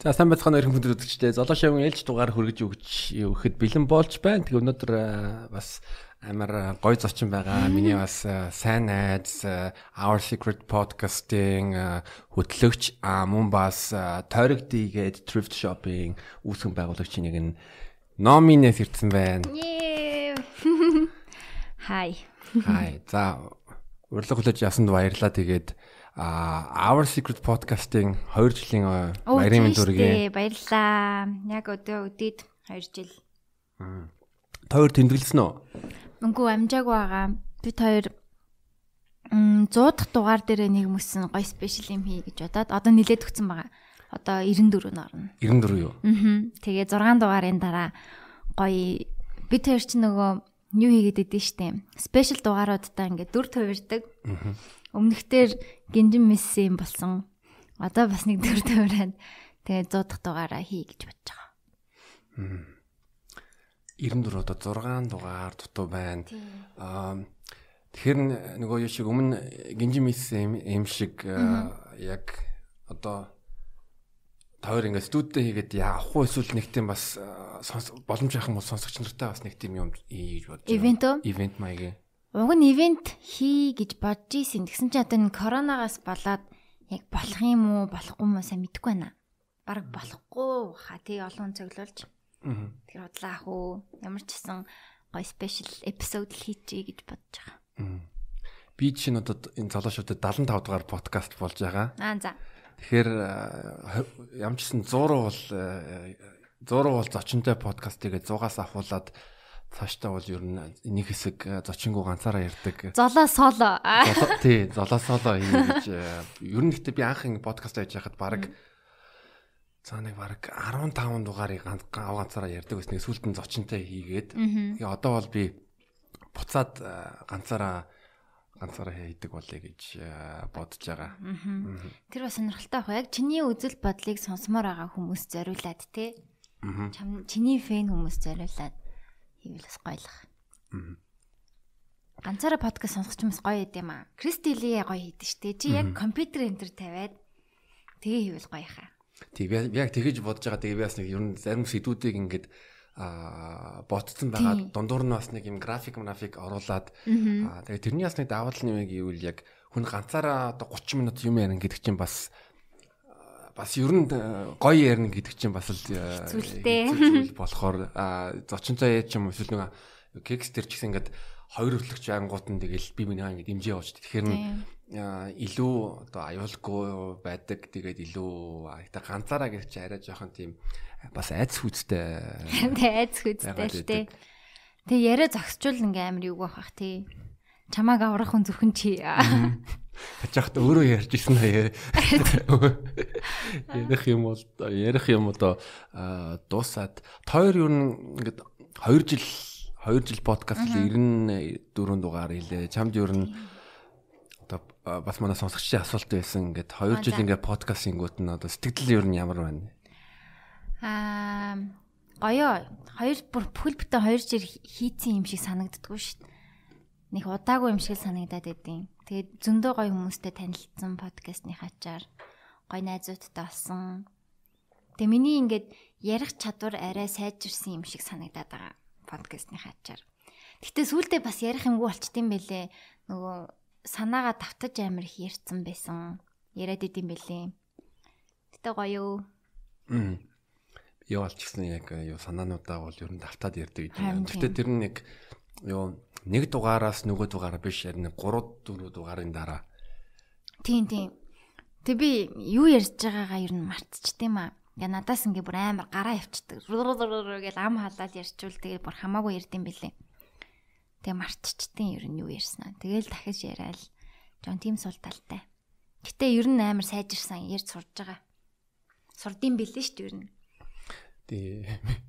За сайн байцгаана өрхөн хүндрэл үзэгчдээ. Золоо шавын ээлж дугаар хөргөж өгч өгөхөд бэлэн болж байна. Тэгээ өнөөдөр бас амар гоё зочин байгаа. Миний бас сайн найз Our Secret Podcasting хөтлөгч мөн бас Тойрог дийгээд thrift shopping үүсгэн байгуулагчийн нэг нь номинес ирсэн байна. Хай. Хай. За урилга хүлээж ясанд баярлалаа. Тэгээд а Our Secret Podcasting 2 жилийн баярын мэнд хүргэе. Баярлалаа. Яг өдөө өдөөд 2 жил. Тойр тэмдэглэсэн үү? Үгүй амжаагүй байгаа. Бид хоёр м 100 дахь дугаар дээр нэг мөсөн гоё спешиал юм хий гэж бодоод одоо нилээд өгсөн байгаа. Одоо 94 норно. 94 юу? Аа. Тэгээ 6 дугаарын дараа гоё бид хоёр ч нөгөө юу хийгээд идэв штэ. Спешиал дугааруудаа ингээд дүр тувирдаг. Аа Өмнөхдөр гинжин месси юм болсон. Одоо бас нэг дөр тавираад тэгээ 100 дахь дугаараа хий гэж бодож байгаа. 94 одоо 6 дугаар дутуу байна. Аа тэгэхээр нөгөө юу шиг өмнө гинжин месси юм шиг яг одоо тойр ингээд студидээ хийгээд яах вэ эсвэл нэг тийм бас боломж яхах юм бол сонсогч нартай бас нэг тийм юм хийж бодож байна. Ивент? Ивент маягийн. Уг нь ивент хий гэж бодож исэн. Тэгсэн чинь одоо энэ коронавигаас болоод яг болох юм уу, болохгүй юм уу сайн мэдэхгүй байна. Бараг болохгүй хаа тий олон цоглуулж. Аа. Тэр бодлоо ах уу. Ямар ч гэсэн гоё спешиал эпизод хийчихье гэж бодож байгаа. Аа. Би чинь одоо энэ залуучуудад 75 дугаар подкаст болж байгаа. Аа за. Тэгэхээр ямчсан 100 бол 100 бол зочинтой подкаст тэгээд 100-аас ахуулаад цаашдаа бол ер нь нэг хэсэг э, зочингуу ганцаараа ярьдаг. Золоо соло. Тий, золоо соло хий гэж э, ер нь гэхдээ би анх ингэ подкаст хийж байхад баг цаа нэг баг 15 дугаарыг ганц ганцаараа ярьдаг байсан. Сүүлд нь зочинтой хийгээд. Тэгээ одоо бол би буцаад э, ганцаараа ганцаараа хийдэг болъё гэж бодож байгаа. Тэр бас сонирхолтой байх. Яг чиний үзэл бодлыг сонсомоор байгаа хүмүүс зориулаад те. Чам чиний фэн хүмүүс зориулаад хийвэл бас гоёлох. Ганцаараа подкаст сонсох ч бас гоё юм аа. Кристили гоё хийдэж штэ. Чи яг компьютер энтер тавиад тэгээ хийвэл гоё хаа. Тэг би яг тэгэж бодож байгаа. Тэгээ би бас нэг ер нь зарим сэдвүүдийг ингээд а ботцсон байгаа дундуур нь бас нэг юм график график оруулаад аа тэгээ тэрний бас нэг даваа тал нэмэг гэвэл яг хүн ганцаараа одоо 30 минут юм ярина гэдэг чинь бас бас ер нь э, гоё ярина гэдэг чинь бас л э, зүйл болохоор зочинтой яа ч юм эсвэл нэг кекс төр ч гэсэн ингээд хоёр өглөгч ангууд нь тэгэл би минийгаа ингээд дэмжиж явж. Тэгэхээр илүү одоо аюулгүй байдаг. Тэгээд илүү та ганцаараа гэх чи арай жоохон тийм бас айц хүчтэй. Тэ айц хүчтэй л тээ. Тэг яриа зогсчул ингээм амар юу байх тий. Чамааг аврах хүн зөвхөн чи. Хачаахт өөрөө ярьж исэн аа. Ярих юм бол ярих юм одоо дуусаад тойр юу ингээд 2 жил 2 жил подкаст л 94 дугаар хийлээ. Чамд юу н одоо бас манай сонсогчдын асуулт байсан. Ингээд 2 жил ингээд подкаст хийгүүт нь одоо сэтгэл юу н ямар байна? Аа гоё. Хоёр бүр бүхэл бүтэн 2 жил хийцэн юм шиг санагддггүй шүү дээ. Нэг удаагүй юм шиг санагдаад байдیں۔ Тэгээд зөндөө гоё хүмүүстэй танилцсан подкастны хачаар гоё найзуудтай болсон. Тэгээ миний ингээд ярих чадвар арай сайжирсан юм шиг санагдаад байгаа подкастны хачаар. Гэтэ сүүлдээ бас ярих юмгүй болчтiin бэлээ. Нөгөө санаагаа давтаж амир их ярьсан байсан. Яриад идэм бэлээ. Гэтэ гоё. Юу болчихсон яг юу санаануудаа бол ер нь давтаад ярьдаг гэж байна. Гэтэ тэр нь нэг юу нэг дугаараас нөгөө дугаараа биш харин 3 4 дугаарын дараа. Тийм тийм. Тэг би юу ярьж байгаагаа ер нь мартчихд юм аа. Ингээ надаас ингээ бүр амар гараа явчихдаг. Гэл ам халаад ярьчвал тэгээ бүр хамаагүй ярд юм бэлээ. Тэгээ мартчихдیں ер нь юу ярьснаа. Тэгээл дахиж яриад жон тийм сул талтай. Гэтэ ер нь амар сайжирсан ярьж сурж байгаа. Сурдсан бэлээ шүү дээ ер нь. Тий.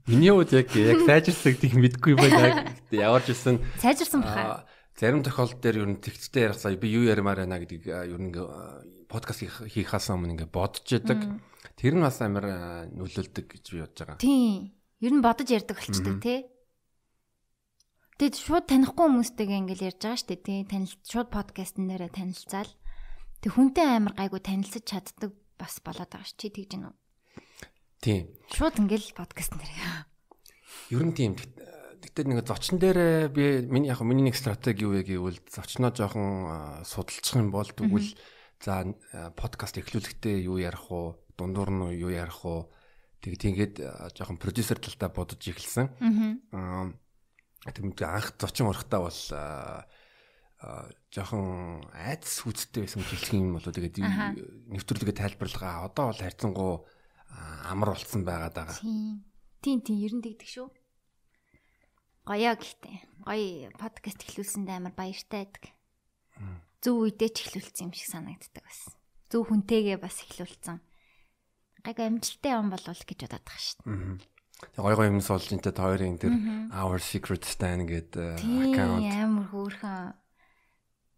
Миний хувьд яг яг сайжирсан гэдгийг мэдгүй байна. Яварч ирсэн. Сайжирсан баха. Зарим тохиолдол дээр ер нь тэгцтэй ярихсаа би юу ярмаар байна гэдгийг ер нь подкаст хийх хасаа өмнө ингээ бодож яадаг. Тэр нь бас амар нөлөөлдөг гэж би бодож байгаа. Тий. Ер нь бодож ярьдаг болчтой тий. Тэгэд шууд танихгүй хүмүүстэйгээ ингээл ярьж байгаа дээ тий. Танил шууд подкастн дээрээ танилцаал. Тэг хүнтэй амар гайгүй танилцаж чаддаг бас болоод байгаа ш чи тэгж гэнэ үү? Тийм. Шууд ингээл подкаст нэр. Ер нь тийм. Тэгтээ нэг зочин дээр би миний яг миний нэг стратеги юу вэ гэвэл зочноо жоохон судалчих юм бол тэгвэл за подкаст эхлүүлэхдээ юу ярих уу, дундуур нь юу ярих уу тэг тийгээд жоохон продюсер талдаа бодож эхэлсэн. Аа тэг анх зочин урахтаа бол жоохон айдас хүчтэй байсан хэлэх юм болоо тэгээд нэвтрүүлгээ тайлбарлага одоо бол хайрцангуу амар болцсон байгаад байгаа. Тийм. Тийм тийм ер нь тэгдэг шүү. Гоёо гэхдээ. Гоё подкаст эхлүүлсэндээ амар баяртай байдаг. Зөв үедээ ч эхлүүлсэн юм шиг санагддаг бас. Зөв хүнтэйгээ бас эхлүүлсэн. Гайг амжилттай юм болов гэж бодоод байгаа шүү дээ. Тэг гой гой юмс болж энэ хоёрын тэр Our Secret Stan гэдэг аккаунт амар хөөрхөн.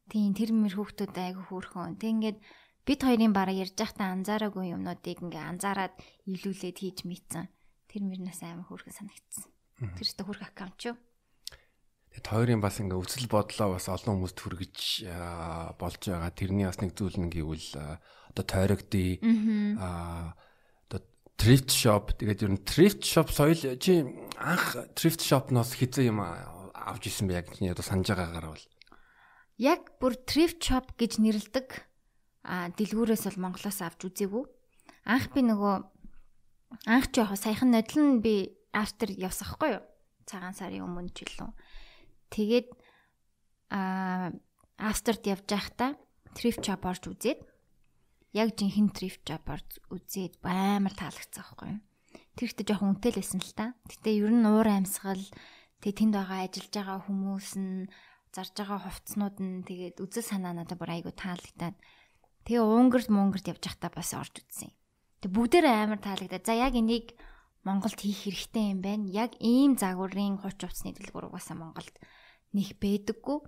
Тийм тэр мэр хүүхдүүд айгу хөөрхөн. Тэг ингээд бид хоёрын бараг ярьж байхдаа анзаараагүй юмнуудыг ингээ анзаараад илүүлээд хийж мэдсэн. Тэр мөрнөөс амар хөөрхөн санагдсан. Тэр ихтэй хөрх аккаунт шүү. Тэгээд хоёрын бас ингээ өвсөл бодлоо бас олон хүмүүст хүргэж болж байгаа. Тэрний бас нэг зүйл нь гэвэл одоо тойрогдъё. Аа одоо thrift shop тэгээд ер нь thrift shop соёл чи анх thrift shop-ноос хизээ юм авч исэн бэ яг чиний одоо санаж байгаагаар бол. Яг бүр thrift shop гэж нэрлдэг а дэлгүүрээс бол Монголоос авч үзээгүй. Анх би нөгөө анх ч яг саяхан нодлон би автер явсан хгүй юу? Цагаан сарын өмнө ч илүү. Тэгээд а Австрид явж байхдаа thrift shop орж үзээд яг жинхэнэ thrift shop орж үзээд амар таалагдсан байхгүй юу? Тэр ихтэй жоохон үнэтэй л байсан л та. Гэтэ ер нь уур амьсгал тэгээ тэнд байгаа ажиллаж байгаа хүмүүс нь зарж байгаа хувцснууд нь тэгээд үзэл санаа надад бүр айгу таалагдаад тэгээ унгэрд мунгэрд явж байхдаа бас орж үзсэн. Тэг бүгдээрээ амар таалагдаад за яг энийг Монголд хийх хэрэгтэй юм байна. Яг ийм загварын хуч хувцсны дэлгүүр угаасаа Монголд нэг бэдэггүй.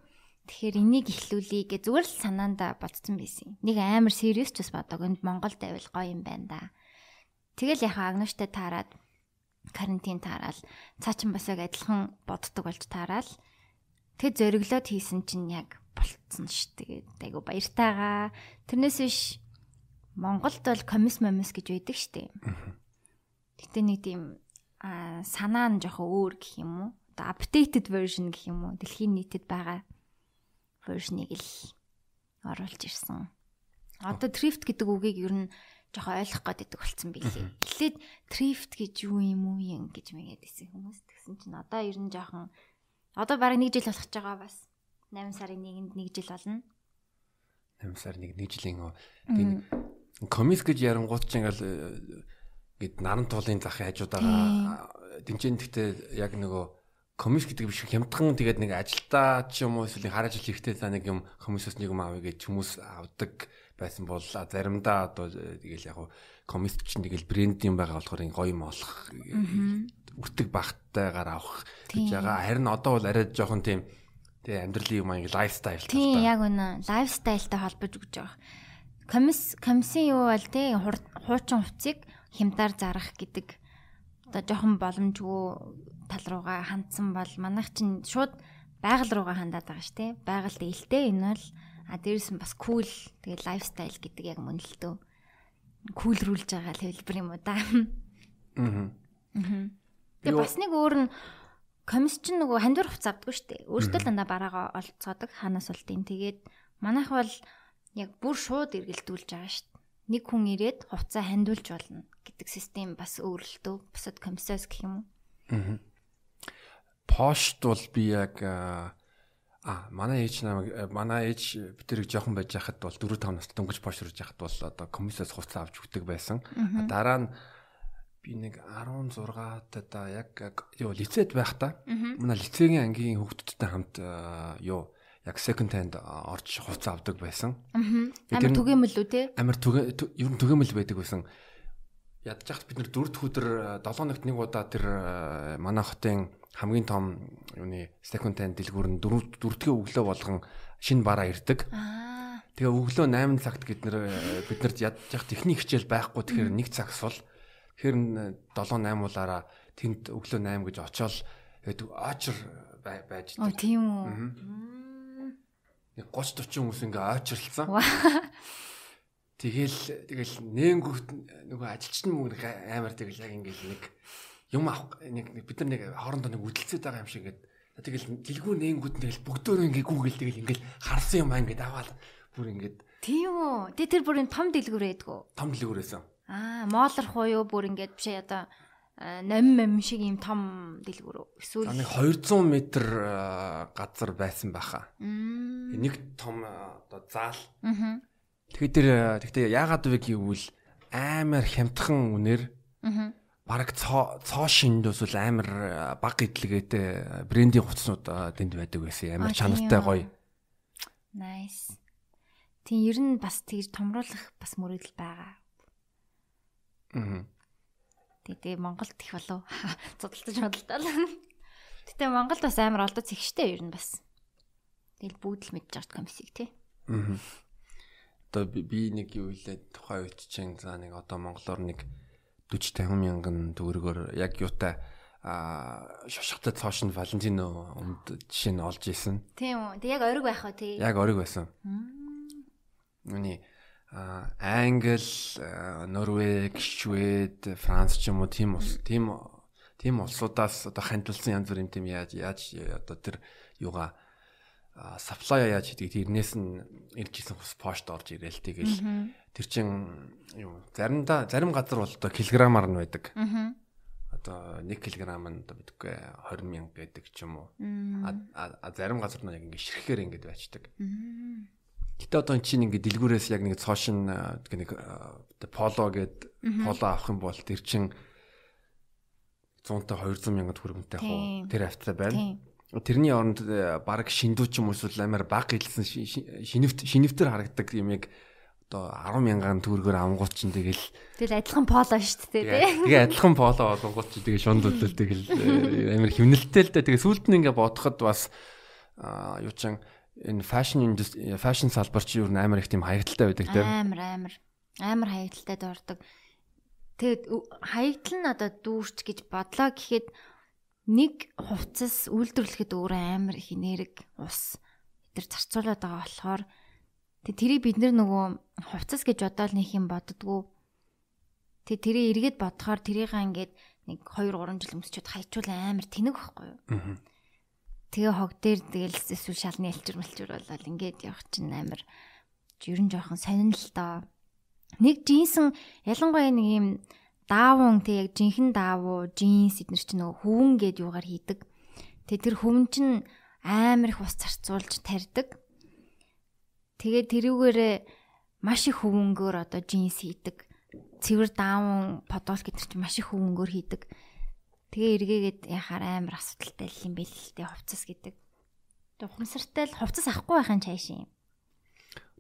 Тэгэхээр энийг ихлүүлье гэж зүгээр л санаанда бодсон байсан. Нэг амар serious ч бас бодог. Энд Монголд байвал гоё юм байна да. Тэгэл яхаа агнууштай таарад карантин таарал цаачин бас яг адилхан боддог болж таарал тэг зориглоод хийсэн чинь яг болцсон ш. Тэгээд айгу баяртайгаа. Тэрнээс биш Монголд бол комис момис гэж байдаг штэ. Гэтэ нэг тийм санаа нь жоохон өөр гэх юм уу? Одоо updated version гэх юм уу? Дэлхийн нийтэд байгаа version-ыг л оруулж ирсэн. Одоо thrift гэдэг үгийг ер нь жоохон ойлгох гээд болсон билээ. Эхлээд thrift гэж юу юм уу юм гэж мэгээд исэн хүмүүс. Тэгсэн чинь одоо ер нь жоохон одоо бараг 1 жил болох ч байгаа бас. 8 сарын 1-нд 1 жил болно. 8 сарын 1 1 жилийн би комис гэж ярангууд ч ингээл гэд наран туулын захын хажуудаага дэмжин гэхдээ яг нөгөө комис гэдэг биш хямдхан тэгээд нэг ажилдаа ч юм уу эсвэл хар ажил хийхдээ за нэг юм хүмүүсээс нэг юм авъя гэж хүмүүс авдаг байсан бол заримдаа одоо тэгэл яг комис чинь тэгэл брэнд юм байгаа болохоор гоё юм олох үртэг багтайгаар авах гэж байгаа. Харин одоо бол арай жоохон тийм тэгээ амьдралын юм аяг лайфстайл тийм яг үнэ лайфстайлтай холбож өгч байгаа комис комисийн юу бол тий хуучин хувцсыг хямдаар зарах гэдэг одоо жоохон боломжгүй тал руугаа хандсан бол манайх чинь шууд байгаль руугаа хандаад байгаа шүү дээ. Байгальд ээлтэй энэ бол а дээрэс нь бас кул тэгээ лайфстайл гэдэг яг мөн л дөө. Кулрүүлж байгаа хэлбэр юм уу да. Аа. Аа. Тэгээ бас нэг өөр нь комис чинь нөгөө хандвар хувц авдаггүй шүү дээ. Өөртөө л дандаа бараагаа олцоодог ханаас болтын. Тэгээд манайх бол яг бүр шууд эргэлдүүлж байгаа шүү дээ. Нэг хүн ирээд хувцаа хандуулж болно гэдэг систем бас өөрлөлтөө бусад комиссаас гэх юм уу. Аа. Пошт бол би яг а манай ээж намайг манай ээж бид тэрийг жоохон байж хахад бол 4 5 настай дөнгөж пошт руу яхад бол одоо комиссаас хувцас авч өгдөг байсан. Дараа нь би нэг 16 та яг юу лицейд байхдаа манай лицейгийн ангийн хүүхдүүдтэй хамт юу яг second hand орж хувцас авдаг байсан. Амар түгээмэл үү те? Амар түгэ ер нь түгээмэл байдаг байсан ядж хат бид нэр дөрөвд өдөр 7 ногт нэг удаа тэр манай хотын хамгийн том юуны second hand дэлгүүр нь дөрөв дөрөвдгийн өглөө болгон шинэ бараа ирдэг. Тэгээ өглөө 8 цагт бид нэр э, биднэрт хат техник хичээл байхгүй тэгэхээр нэг цагс бол тэгэхээр 7 8 улаараа тэнд өглөө 8 гэж тэгээд очор байж дээ. Оо тийм үү. Нэг 30 40 хүмүүс ингээ очирлцсан. Тэгэл тэгэл нээнгүүт нөгөө ажилчин мөнгө амар тэгэл яг ингээл нэг юм авах нэг бид нар нэг хоорондоо нэг үдэлцээд байгаа юм шиг ингээд тэгэл дэлгүүр нээнгүүт тэгэл бүгдөө ингээ гүгэл тэгэл ингээл харсан юм аа ингээд аваад бүр ингээд Тийм үү. Тэ тэр бүрийн том дэлгүүр байдгүй. том дэлгүүр байсан. Аа, моолорх уу юу бүр ингээд биш одоо а, ном мом шиг юм том дэлгүүр үү? Эсвэл нэг 200 м газар байсан байхаа. Мм. Нэг том а, одоо заал. Тэгэхээр тэр а, тэгтээ яагаад вэ гэвэл амар хямдхан үнээр бараг цоо цоо шинд эсвэл амар баг идэлгээтэй брендинг хувцснууд тэнд байдаг байсан. Амар чанартай гоё. Nice. Тийм ер нь бас тэгж томруулах бас мөрөдөл байгаа. Мгм. Тэгээ Монголд их болов. Зодтолж бодлоо. Гэтэ Монголд бас амар олдоц их штэ ер нь бас. Тэгэл бүгд л мэдж байгаа комиссийг тий. Мгм. Одоо би, нэг юу хэлээд тухайн үед чинь за нэг одоо монголоор нэг 40 50 мянган төгрөгөөр яг юутай а шошготой цоошин Валентино өмд жишээ нь олж исэн. Тийм үү. Тэг яг ориг байх уу тий. Яг ориг байсан. Нүний Англи, Норвег, Швед, Франц ч юм уу тийм ус тийм тийм улсуудаас одоо хандилсан янз бүр юм тийм яаж яаж одоо тэр юугаа саплай яаж хийдэг тэрнээс нь ирж исэн хус пошт орж ирээл тэгэл тэр чин юу заримдаа зарим газар бол одоо килограммаар нь байдаг. Одоо 1 кг нь одоо бидгүй 20 мянга гэдэг ч юм уу. А зарим газар нь яг ингэ ширхэхээр ингэ байцдаг. Гэтэ одоо чинь ингээ дэлгүүрээс яг нэг цоошин нэг поло гэд поло авах юм бол тэр чин 100-тай 200 мянган төгрөгөнтэй Тийм. хуу тэр автай байна. Тэрний оронд э, баг шиндүү ч юм уу эсвэл амар баг хэлсэн ши- ши- шинэвт шинэвтэр харагдаг юмыг одоо 10 мянган төгрөгөөр авангууд чинь тэгэл Тэгэл адилхан поло шүү дээ тий. тэгээ адилхан поло олонгууд чинь тэгээ шунд үлдэл тэгэл э, амар хөвнөлттэй л дээ тэгээ сүүлд нь ингээ бодоход бас юу чин энэ fashion industry fashion салбар чи юу н амар их тийм хаягдaltaй байдаг тийм Амар амар амар хаягдaltaй дуурдаг. Тэгээд хаягдал нь одоо дүүрч гэж бодлоо гэхэд нэг хувцас үйлдвэрлэхэд өөрөө амар их энерги ус тэр зарцуулаад байгаа болохоор тэг тэрийг бид нар нөгөө хувцас гэж бодоол нэг юм боддгоо. Тэг тэрийг эргээд бодохоор тэрийг ингээд нэг 2 3 жил өмсчихэд хайчуул амар тэнэг байхгүй юу? Мгм. Тэгээ хог дээр тэгэл эсвэл шалны элчир мэлчир болол ингээд явах чинь амар ер нь жоохон сонин л доо. Нэг джинсэн ялангуяа нэг юм даавун тэг яг жинхэнэ даавуу джинс эднэр чинь нөгөө хөвөн гэд юугаар хийдэг. Тэг тэр хөвөн чинь амар их ус зарцуулж тарьдаг. Тэгээд тэрүүгээрээ маш их хөвөнгөөр одоо джинс хийдэг. Цэвэр даавун подол гэдэр чинь маш их хөвөнгөөр хийдэг. Тэгээ эргээгээд яхаар амар асуудалтай л юм бэл л тэ хувцас гэдэг. Тэгээ ухамсартай л хувцас авахгүй байхын чааш юм.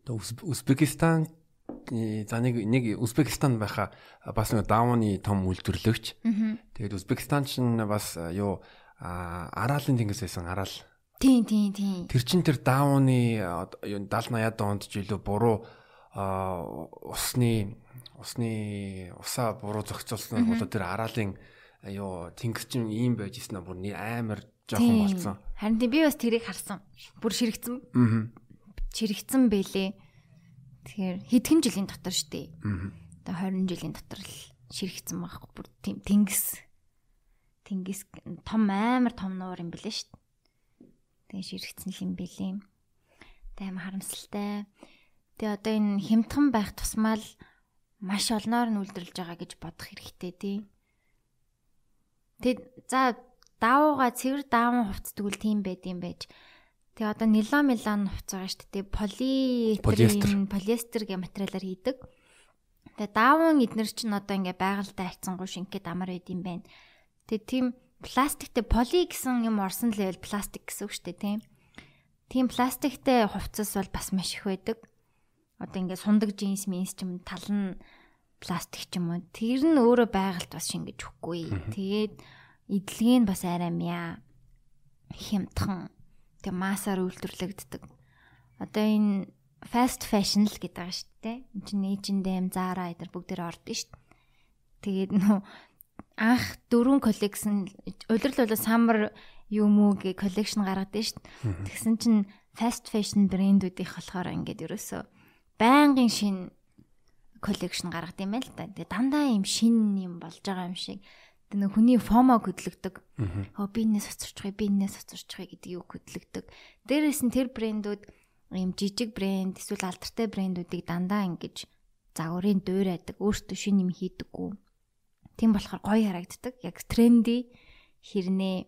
Одоо Узб- Узбекистан э, за нэг нэг Узбекистан байха бас нэг даавны том үйлдвэрлэгч. Тэгээд Узбекистан ч н бас а, юу Араалын тэнгис байсан Араал. Тийм тийм тийм. Тэр чин тэр юу 70 80-аад онд ч илүү буруу усны усны усаа буруу зохицуулсан одоо тэр Араалын а, юу тэнгис чин ийм байж ирсэн бүр амар жоохон болцсон. Харин тийм би бас тэрийг харсан. Бүр ширэгцэн Аа. ширэгцэн бэлээ. Тэгэхээр хэдхэн жилийн дотор штэ. Аа. Одоо 20 жилийн дотор л ширэгцэн байхгүй бүр тийм тэнгис тэнгис том амар том нуур юм бэлээ штэ. Тэгээ ширэгцэн л юм бэлээ. Тэгээ амар харамсалтай. Тэгээ одоо энэ хямдхан байх тусмаа л маш олноор нь үйлдвэрлэж байгаа гэж бодох хэрэгтэй тий. Тэгээ за даавууга цэвэр дааван хувц тэгвэл тийм байд юм байж. Тэгээ одоо нилон милон хувц байгаа шүү дээ. Полиэстерин, полиэстер гэх материалаар хийдэг. Тэгээ дааван эднэр чинь одоо ингээ байгальтай хайцсангуй шингээд амар байд юм байна. Тэгээ тийм пластиктэй поли гэсэн юм орсон л байвал пластик гэсэн үг шүү дээ тийм. Тийм пластиктэй хувцас бол бас маш их байдаг. Одоо ингээ сундаг джинс минс ч юм тал нь пластик ч юм уу. Тэр нь өөрөө байгальд бас шингэж өгөхгүй. Тэгээд эдлэгийг нь бас арай мя хямдхан тэг массаар үйлдвэрлэгддэг. Одоо энэ fast fashion л гэдэг байгаа шүү дээ. Энд чинь H&M, Zara эдэр бүгдээр ордог шүү дээ. Тэгээд нөө анх дөрвөн коллекшн улирал улирал summer юм уу гэ коллекшн гаргадаг шүү дээ. Тэгсэн чинь fast fashion брэндүүдийнх болохоор ингээд ерөөсөө байнгын шин коллекшн гаргад юм байл та. Тэгээ дандаа юм шин юм болж байгаа юм шиг. Тэгээ нэг хүний фомо хөдлөгдөг. Хөө би энэс оцорчихъя, би энэс оцорчихъя гэдэг юу хөдлөгдөг. Дээрээс нь тэр брэндүүд ийм жижиг брэнд эсвэл алдартай брэндүүдийг дандаа ингэж загварын дуурайдаг, өөртөө шин юм хийдэггүй. Тийм болохоор гоё харагддаг. Яг тренди хэрнээ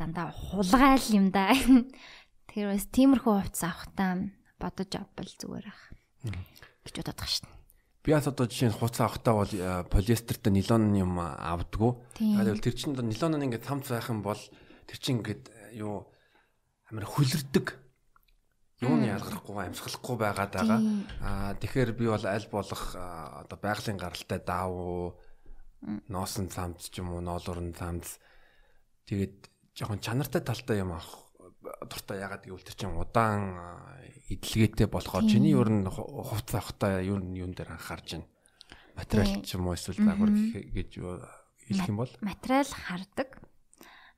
дандаа хулгайл юм да. Тэр бас тиймэрхүү хувцас авахтаа бодож авбал зүгээр ах. гэж бодоод байгаа шин. Би бас одоо жишээ нь хуцаа авахтаа бол э, полиестертэй нилон юм авдггүй. Тэгээд тэр чинь нилон нь ингээд цамц байх юм бол тэр чинь ингээд э, юу амар хүлэрдэг. Юуны ялгарахгүй амьсгалахгүй байгаад байгаа. Аа тэгэхээр би бол аль болох одоо байгалийн гаралтай даав ноосон цамц ч юм уу ноолуурн цамц. Тэгээд жоохон чанартай талтай юм авах дуртай ягаад гэвэл тэр чинь удаан эдлгээтэй болохоор чиний ер нь хувц авахтаа ер нь юун дээр анхаарч байна. Материал ч юм уу эсвэл загвар гэж хэлэх юм бол материал хардаг.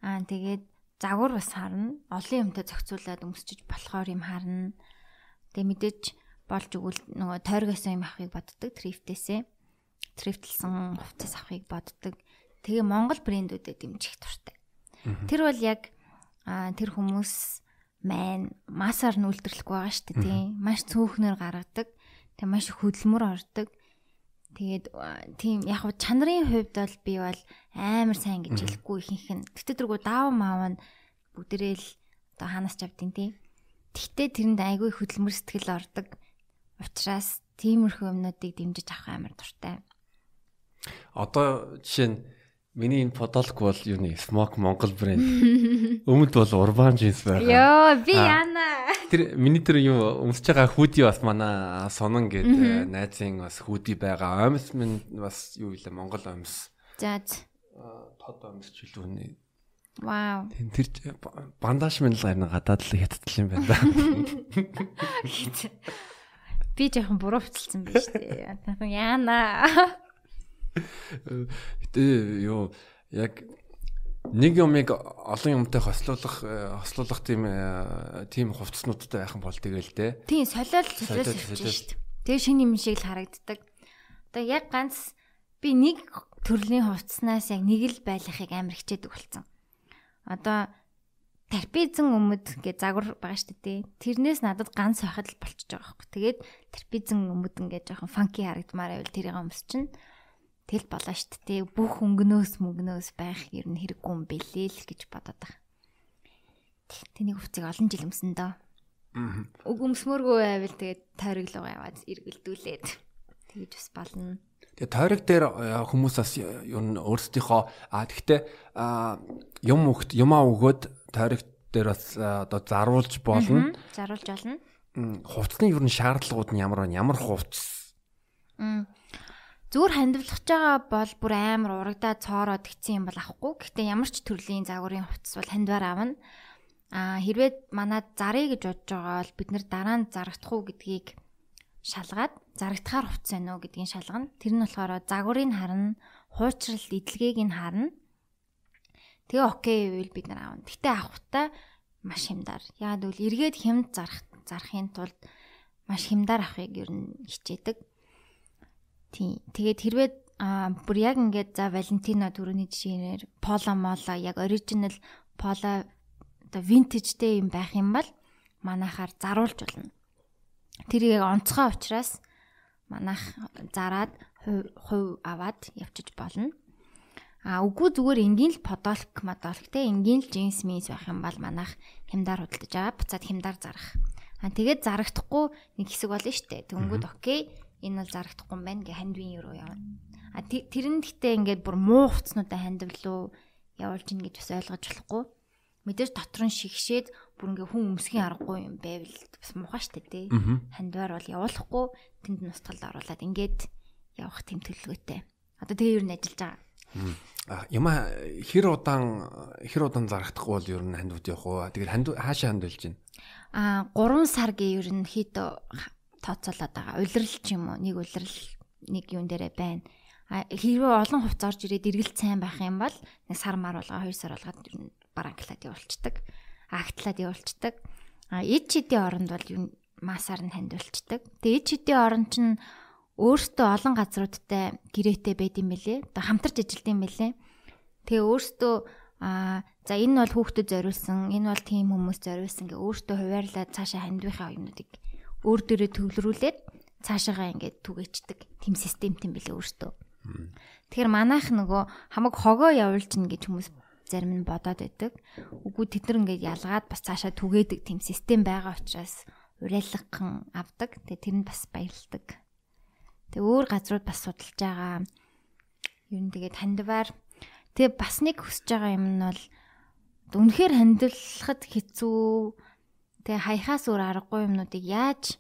Аа тэгээд загвар бас харна. Олон юмтай зохицуулаад өмсчиж болохоор юм харна. Тэгээ мэдээж болж өгвөл нөгөө тойргоос юм авахыг боддог трифтээсээ. Трифтлсэн хувцас авахыг боддог. Тэгээ Монгол брэндүүдэд дэмжих туртай. Тэр бол яг тэр хүмүүс маань масаар нүлдэрлэх байгаа шүү дээ тийм маш цөөхнөр гаргадаг. Тэг маш хөдөлмөр ордог. Тэгээд тийм яг хав чанарын хувьд бол би бол амар сайн гэж хэлэхгүй ихэнх нь. Гэтээ тэргүү даав маав нь бүгдрээл одоо хаанаас ч авдیں۔ тийм тэгтээ тэрэнд айгүй хөдөлмөр сэтгэл ордог. Учраас тиймэрхүү юмнуудыг дэмжиж авах амар дуртай. Одоо жишээ нь Миний энэ подолк бол юу нэ Smoke Монгол брэнд. Өмнөд бол Urban Jeans байгаа. Йоо, би яана. Тэр миний тэр юу өмсөж байгаа хүүди бас манай сонон гэдэг найзын бас хүүди байгаа. Омс минь бас юу илээ Монгол омс. За. Тод омс ч илүү нэ. Вау. Тэр бандаж минь л гарна гадаад л хятадл юм байна. Би жоохон буруу хвцэлсэн байж тээ. Яана. Гэтэ юу яг нэг юмыг олон юмтай хослуулах хослуулах тийм тийм хувцснуудтай байхын бол тэгэл дээ. Тийм солиол солиол шүү дээ. Тэгээ шинэ юм шиг л харагддаг. Одоо яг ганц би нэг төрлийн хувцснаас яг нэг л байлгахыг амар хичээдэг болсон. Одоо терпизэн өмд гэ загвар байгаа шүү дээ. Тэрнээс надад ганц байхад л болчихж байгаа байхгүй. Тэгээд терпизэн өмд ингээд жоохон фанки харагдмаар байвал тэрийг өмсчин. Тэл болоо штт те бүх өнгнөөс мөнгнөөс байх ер нь хэрэггүй юм бэлээ л гэж бодоод байгаа. Тэнийг хувцыг олон жил өмсөн дөө. Уг өмсмөргүй байвал тэгээд тойроглоо яваад эргэлдүүлээд тэгэж бас болно. Тэгээ тойрог дээр хүмүүс бас ер нь өөрсдийнхөө а тэгтээ юм өгт юмаа өгөөд тойрог дээр бас одоо заруулж болно. Заруулж болно. Хувцсны ер нь шаардлагууд нь ямар байна? Ямар хувцс? Зүгээр хандивлах байгаа бол бүр амар урагдаад цоороод гिचсэн юм бол авахгүй. Гэхдээ ямар ч төрлийн загварын хувцас бол хандвар авна. Аа хэрвээ манад зарыг гэж бодож байгаа бол бид нэр дараа нь зарагдах уу гэдгийг шалгаад зарагдахаар хувцас байна уу гэдгийг шалгана. Тэр нь болохоор загварыг харна, хуучрал эдлэгийг нь харна. Тэгээ окей гэвэл бид нар аавна. Гэтэ авахтаа маш хямдар. Яагаад гэвэл эргээд хямд зарах зарахын тулд маш хямдар авахыг ер нь хичээдэг. Тийм. Тэгээд хэрвээ аа бүр яг ингээд за Валентино түрүүний жишээнээр Пола Мола яг оригинал Пола оо винтежтэй юм байх юм бол манайхаар заруулж болно. Тэр яг онцгой учраас манайх зараад хувь аваад явчих болно. А үгүй зүгээр энгийн л подолк модолк те энгийн л джинс мис байх юм бол манайх хямдар худалдаж аваа буцаад хямдар зарах. А тэгээд зарагдахгүй нэг хэсэг болно штэ. Тэнгүүд окей энэ бол зарагдахгүй юм байна гэ хандвин руу явна. А тэр нь гэхдээ ингээд бүр муу хувцснуудаа хандвал явуулж ийн гэж бас ойлгож болохгүй. Мэдээж дотор нь шигшээд бүр ингээ хүн өмсгийн аргагүй юм байвал бас муухай штэ тий. Хандвар бол явуулахгүй тэнд нь устгалд оруулаад ингээд явах тэм төлөвлөгөөтэй. Одоо тэгээ юу н ажиллаж байгаа. А яма хэр удаан хэр удаан зарагдахгүй бол ер нь хандвууд явах уу? Тэгээд ханд хаашаа хандвалж байна? А 3 сар гээ ер нь хит тооцоолоод байгаа. Улирал ч юм уу нэг улирал нэг юун дээрээ байна. А хэрвээ олон хувц орж ирээд эргэлт сайн байх юм бол нэг сар мар болгоо 2 сар болгоод баранклаад явуулцдаг. Агтлаад явуулцдаг. А эд чидийн оронд бол масаар нь хандуулцдаг. Тэгээ эд чидийн орон чинь өөртөө олон газруудтай гэрээтэй байд юм бэлээ. Одоо хамтарч ажилд юм бэлээ. Тэгээ өөртөө аа за энэ бол хүүхдэд зориулсан, энэ бол тийм хүмүүс зориулсан гэ өөртөө хуваарлаад цаашаа хандвихаа юмнуудыг өөр дөрөө төвлөрүүлээд цаашаагаа ингээд түгээчдэг. Тим системт юм бэлээ өөртөө. Тэгэхээр манайх нөгөө хамаг хогоо явуулж гин гэж хүмүүс зарим нь бодоод байдаг. Үгүй тэд нар ингээд ялгаад бас цаашаа түгээдэг тийм систем байгаа учраас урайлгхан авдаг. Тэгээ тэр нь бас баярлдаг. Тэгээ өөр газрууд бас судалж байгаа. Юу н тэгээд хандваар тэгээ бас нэг хүсэж байгаа юм нь бол үнэхээр хандвалахад хэцүү. Тэгээ хаяхаас өөр аргагүй юмнуудыг яаж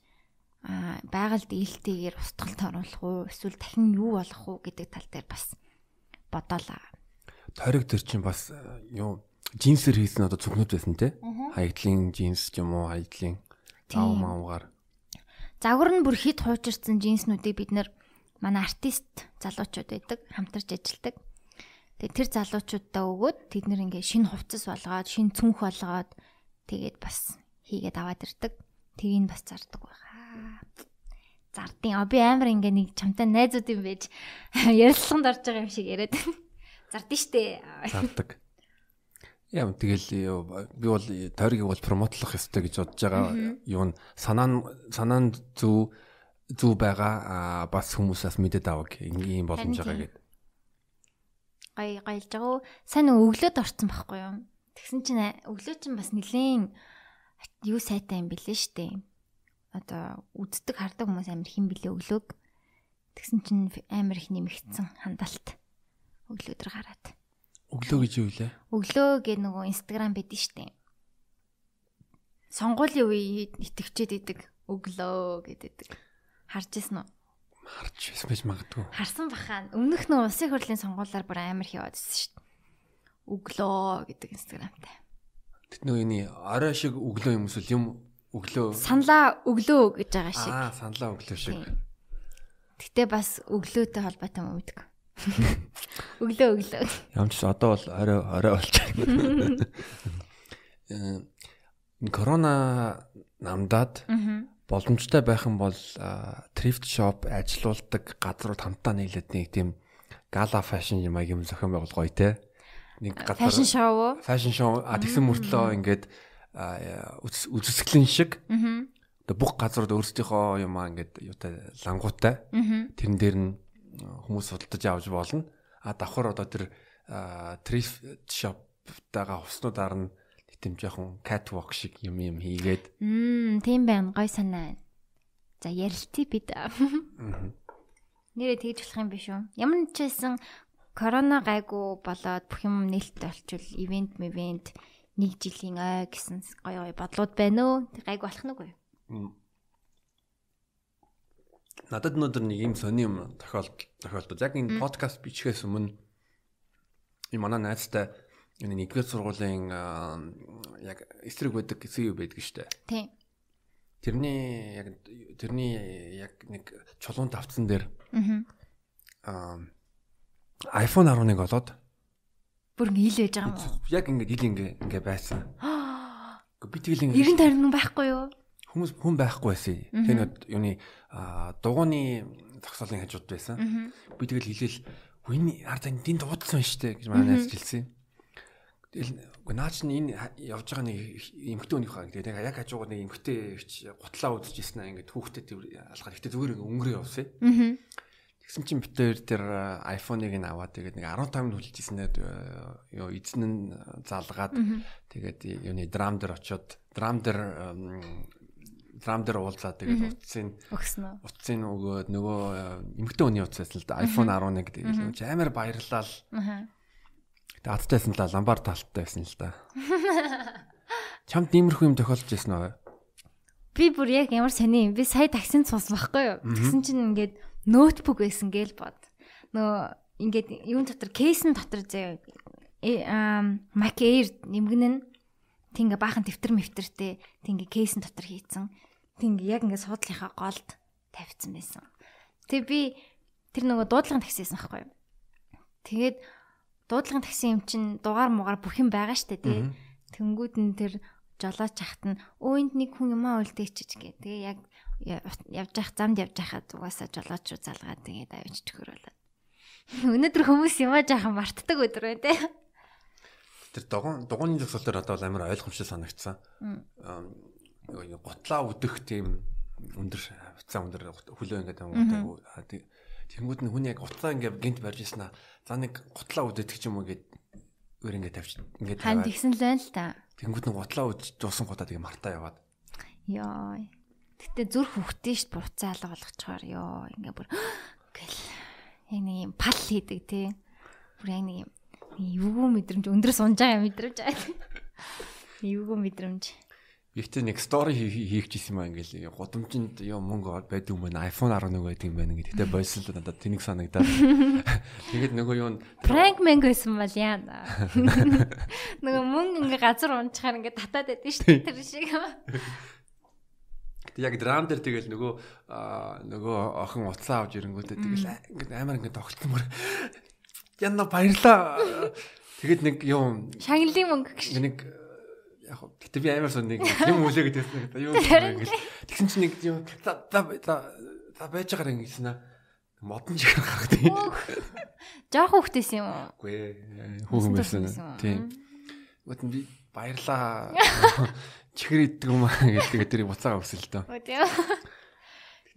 байгальд ээлтэйгээр устгалт оруулах уу эсвэл дахин юу болох уу гэдэг тал дээр бас бодоолаа. Тойрог төр чинь бас юу джинсээр хийсэн одоо зүгнүүд байсан те хаягдлын джинс ч юм уу хаягдлын аав маавгаар загвар нь бүр хит хуучирсан джинснүүдийг бид нэр манай артист залуучууд байдаг хамтарч ажилладаг. Тэгээ тэр залуучуудаа өгөөд тэд нэр ингээ шинэ хувцас болгоод шинэ цүнх болгоод тэгээд бас хийгээд аваад ирдэг. Тэрийг бас зардаг байхаа. Зардын. Би амар ингээ нэг чамтай найзууд юм байж ярилцлаганд орж байгаа юм шиг яриад. Зардын штэ. Зардаг. Яа тэгэл би бол тойргийг бол промотлох ёстой гэж бодож байгаа. Юу н санаа нь санаа нь зөв зөв байгаа бас хүмүүсээс мэдээд авах ийм боломж байгаа гэдэг. Гай гайлж байгаа. Сайн өглөөд орсон байхгүй юу? Тэгсэн чинь өглөө чинь бас нилээн юу сайтай юм бэлээ штэ. Одоо үздэг хардаг хүмүүс амар хин бэлээ өглөөг. Тэгсэн чинь амар их нэмэгдсэн хандаалт. Өглөөдөр гараад. Өглөө гэж юу вэ? Өглөө гэ нөгөө Instagram байдсан шүү дээ. Сонгуулийн үе итгэвчээд идэг өглөө гэдэг. Харж ирсэн үү? Харж ирсэн байж магадгүй. Харсан бахаа. Өмнөх нь улсын хурлын сонгуулиар бүр амар шүү дээ. Өглөө гэдэг Instagramтай. Тэт нөгөө энэ орой шиг өглөө юм эсвэл юм өглөө саналаа өглөө гэж байгаа шиг. Аа, саналаа өглөө шиг. Гэтэ бас өглөөтэй холбоотой юм уу? Өглөө өглөө. Ямч одоо бол орой орой байна. Э корона намдаад боломжтой байх юм бол thrift shop ажилуулдаг газрууд хамтаа нийлээд нэг тийм гала фэшн юм аяг юм зохион байгуулгоё те. Нэг газар фэшн шоу. Фэшн шоу а тэгсэн мөртлөө ингээд үзэсгэлэн шиг. Аа бүх газрууд өөрсдийнхөө юм аа ингээд юутай лангуутай. Тэрэн дээр нь хүмүүс судалдаж авч болно. А давхар одоо тэр thrift shop-таага хувцнуудаар нь тийм жоохон catwalk шиг юм юм хийгээд. Мм, тийм байна. Гой санаа. За ярилцъя бид. Нэрээ тэгж болох юм биш үү? Ямар ч байсан корона гайгүй болоод бүх юм нээлттэй болчвол ивент мевент нэг жилийн ой гэсэн гоё гоё бодлууд байна уу? Гайгүй болох нь үгүй юу? надад өнөөдөр нэг юм сони юм тохиолдол тохиолдод. Яг энэ подкаст бичгээс өмнө энэ манай найзтай энэ нэгдүгээр сургуулийн яг эсрэг байдаг гэсэн юм байдаг штэ. Тийм. Тэрний яг тэрний яг нэг чулуун тавцсан дээр аа iPhone 11 олоод бүр ингэ ил байж байгаа юм уу? Яг ингэ ил ингэ ингэ байсан. Би тэгэл ингэ 90 тарин байхгүй юу? хүмүүс хүн байхгүй байсан. Тэр нэг юуны дугууны зогсоолын хажууд байсан. Би тэгэл хэлээл хүний ард энэ дуудсан шүү дээ гэж манай найз хэлсэн. Тэгэл үгүй наа чинь энэ явж байгаа нэг эмхтэй өнөх хаа гэдэг яг хажуугаар нэг эмхтэй гутлаа үзэж ирсэн аа ингээд хүүхдэд алхаад ихтэй зүгээр өнгөрөө явсан. Тэгсэн чинь бид тэр iPhone-ыг н аваад тэгээд нэг 15 хүлж ирсэнээ юу эзэн нь залгаад тэгээд юуны драм дээр очиод драм дээр зам дээр уулзаад тэгээд утсын. Утсын өгөөд нөгөө эмгтэн хүний утас байсан л iPhone 11 тэгээд амар баярлал. Тэгээд атдайсан л ламбар талттай байсан л да. Чамд иймэрхүү юм тохиолдож байсан уу? Би бүр яг ямар сони юм. Би сая таксинд суусан байхгүй юу? Тэгсэн чинь ингээд ноутбук байсан гээл бод. Нөгөө ингээд юун дотор кейсэн дотор зөө Mac Air нэмгэн нь тингээ баахан дэвтэр мэвтэртэй тингээ кейсэн дотор хийцэн Тэг яг ингээд суудлынхаа голд тавьсан байсан. Тэг би тэр нөгөө дуудлагын таксисэн байхгүй юу. Тэгээд дуудлагын такси юм чин дугаар муугаар бүх юм байгаа штэ тий. Тэнгүүд нь тэр жолооч хахт нь өө энд нэг хүн юмаа үлдээчих гэ. Тэгээ яг явж явах замд явж байхад угаасаа жолооч руу залгаад тэгээд авчиж хөрөөлөө. Өнөөдөр хүмүүс юмаа жаахан мартдаг өдөр байна те. Тэр дугуун дугууны зогсол дээр одоо амар ойлгомжтой санагдсан. Готлаа өдөх тийм өндөр хавцаа өндөр хөлөө ингээд ангуудаг. Тэнгүүд нь хүн яг уцаа ингээд гинт барьж ийсэн аа. За нэг готлаа үдэх юм уу гэд өөр ингээд тавьчих. Ингээд Хань тэгсэн л байна л та. Тэнгүүд нь готлаа үдж дуусан гутаа тэгээ мартаа яваад. Йоо. Гэтэ зүрх хөвгтөө штт буцаа алга болгочоор ёо ингээ бүр гэл яг нэг юм пал хийдэг тий. Бүр яг нэг юм эвгүй мэдрэмж өндрөөс унж байгаа мэдрэмж. Эвгүй мэдрэмж. Ихтэй нэг стори хийх гэсэн юм ингээл гудамжинд ёо мөнгө байдаг юм байна. iPhone 11 байдаг юм байна гэдэг. Гэтэ бойсон л надад тэнийг санагдаад. Тэгээд нөгөө юу н prank man гэсэн бол яана. Нөгөө мөнгө ингээ газар унчаар ингээ татаад байдаг шүү дээ тэр шиг. Яг драм дээр тэгэл нөгөө нөгөө охин уцаа авч ирэнгүүтээ тэгэл ингээд амар ингээд тогтсон мөр. Яна баярлаа. Тэгэд нэг юу шагналын мөнгө гэж. Нэг яг гэтээ би амар сон нэг юм үлээгээд байсан. Юу ингээл тэгсэн чинь нэг юу за за байж байгаа юм гэсэн аа модон шиг гарах тийм. Жохо хөхтэйс юм уу? Үгүй ээ. Хүүхэн байсан. Тийм. Гот би баярлаа. чихэр иддэг юм аа гэдэг тэрийг буцаага өгсөн л дөө. Тийм.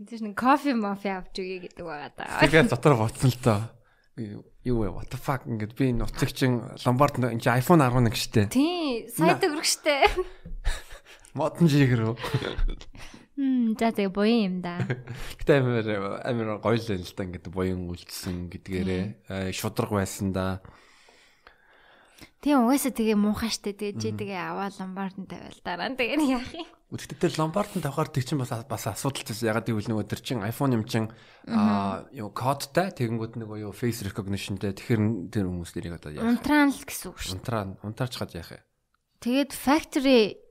Тэгэж нэг кофе мофи авч өгье гэдэг байгаа даа. Тэгээд дотор боцсон л дөө. Юу вэ? What the fuck ингээд би нуцагчин ломбард энэ iPhone 11 штэ. Тий, сайд өргөх штэ. Модон жигэр үү? Хм, за тэгээ буян юм да. Гэтэ амар амар гоё л л та ингээд буян үлдсэн гэдгээрээ шудраг байсан да. Тийм угаасаа тэгээ муухай штэ тэгээ чи тэгээ аваад ломбард нь тавиал дараа нь тэгээ яах юм. Өдөртөө тэр ломбард нь тавихаар тэг чинь бас бас асуудал чинь ягаад гэвэл нөгөө тэр чин iPhone юм чин аа юу кодтай тэгэнгүүт нөгөө юу face recognitionтэй тэгэхээр тэр хүмүүс нэрийг одоо яах. Унтрaan л гэсэн үг шүү. Унтрaan унтаарч хад яах вэ? Тэгээд factory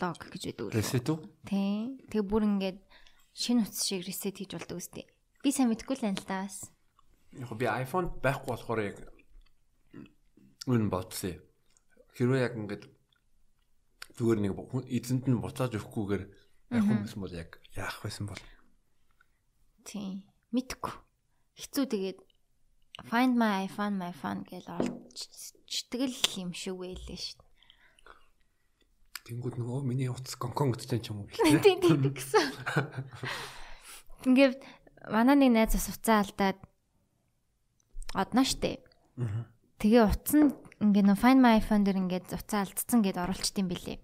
log гэж үү? Reset үү? Тийм. Тэгээ бүр ингээд шинэ утас шиг reset хийж болдог үстэй. Би сайн мэдэхгүй л байна л да бас. Яг би iPhone байхгүй болохоор яг үн бодсон. Хэрвээ яг ингээд зүгээр нэг эзэнт нь буцааж өгөхгүйгээр яг хүмүүс бол яг яах байсан бол. Тийм. Мэдхгүй. Хэцүү тэгээд find my iPhone my phone гэж олчдаг л юм шиг байлээ шүү. Тэнгүүд нөгөө миний утас гонконг гэдэг ч юм уу гэлээ. Тийм тийм гэсэн. Ингээд манай нэг найз бас уцаа алдаад одно штэ. Аа Тэгээ утас нь ингээ нөө Find My iPhone дээр ингээд уцаа алдсан гэд оруулчдсан билээ.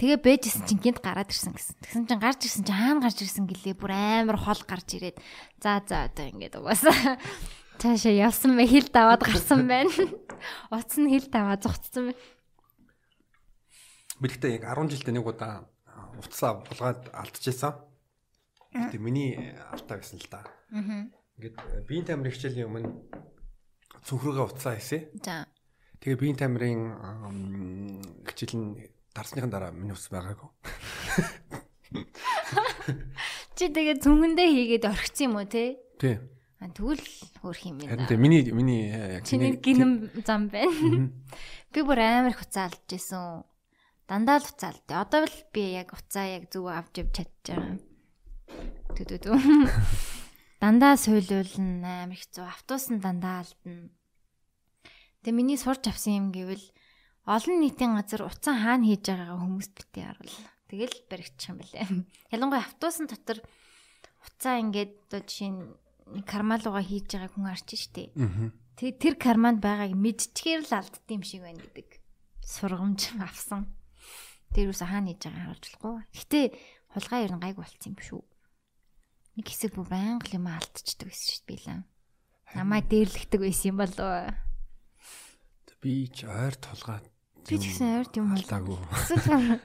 Тэгээ бэжсэн чинь гинт гараад ирсэн гэсэн. Тэгсэн чинь гарч ирсэн чинь хаана гарч ирсэн гэлээ бүр амар хол гарч ирээд за за одоо ингээд угаасаа цаашаа явсан мэ хил даваад гарсан байна. Утас нь хил даваа зогцсон байна. Мэдхдээ яг 10 жилдээ нэг удаа утасаа булгаад алдчихсан. Тэгээ миний автаа гэсэн л да. Аа. Ингээд биеийн тамир хичээлийн өмнө цүнхрүүгээ уцаа хийсэ. За. Тэгээ биеийн тамирын хичээл нь дарсныхан дараа миний ус байгаагүй. Чи тэгээ цүнхэндээ хийгээд орхисон юм уу те? Тий. А тэгвэл хөөх юм байна. Харин миний миний яг чиний гинэм зам байна. Би бүр амар их уцаа алдж исэн. Дандаа л уцаа алдтыг. Одоо л би яг уцаа яг зүг авч явж чадчихаа. Түү түү түү. Дандаа суйлуулна амар хэцүү. Автобус нь дандаа алдна. Тэгээ миний сурч авсан юм гэвэл олон нийтийн газар уцан хаана хийж байгаагаа хүмүүст битгий харуул. Тэгэл баригдчих юм бэлээ. Ялангуяа автобусны дотор уцаа ингээд одоо жишээ нь кармалууга хийж байгаа хүн арч штэ. Тэгээ тэр карманд байгааг мэдчихээр л алддсан юм шиг байна гэдэг сургамж авсан. Тэр юусе хаана хийж байгааг харуулж болохгүй. Гэтэ хулгай ер нь гайг болцсон юм шүү нэг хэсэг бүр байнга юм алдчихдаг байсан шүү дээ билээ. Намайг дээрлэгдэг байсан юм болов. Би ч ойр толгой. Би ч гэсэн ойрт юм алдаагүй.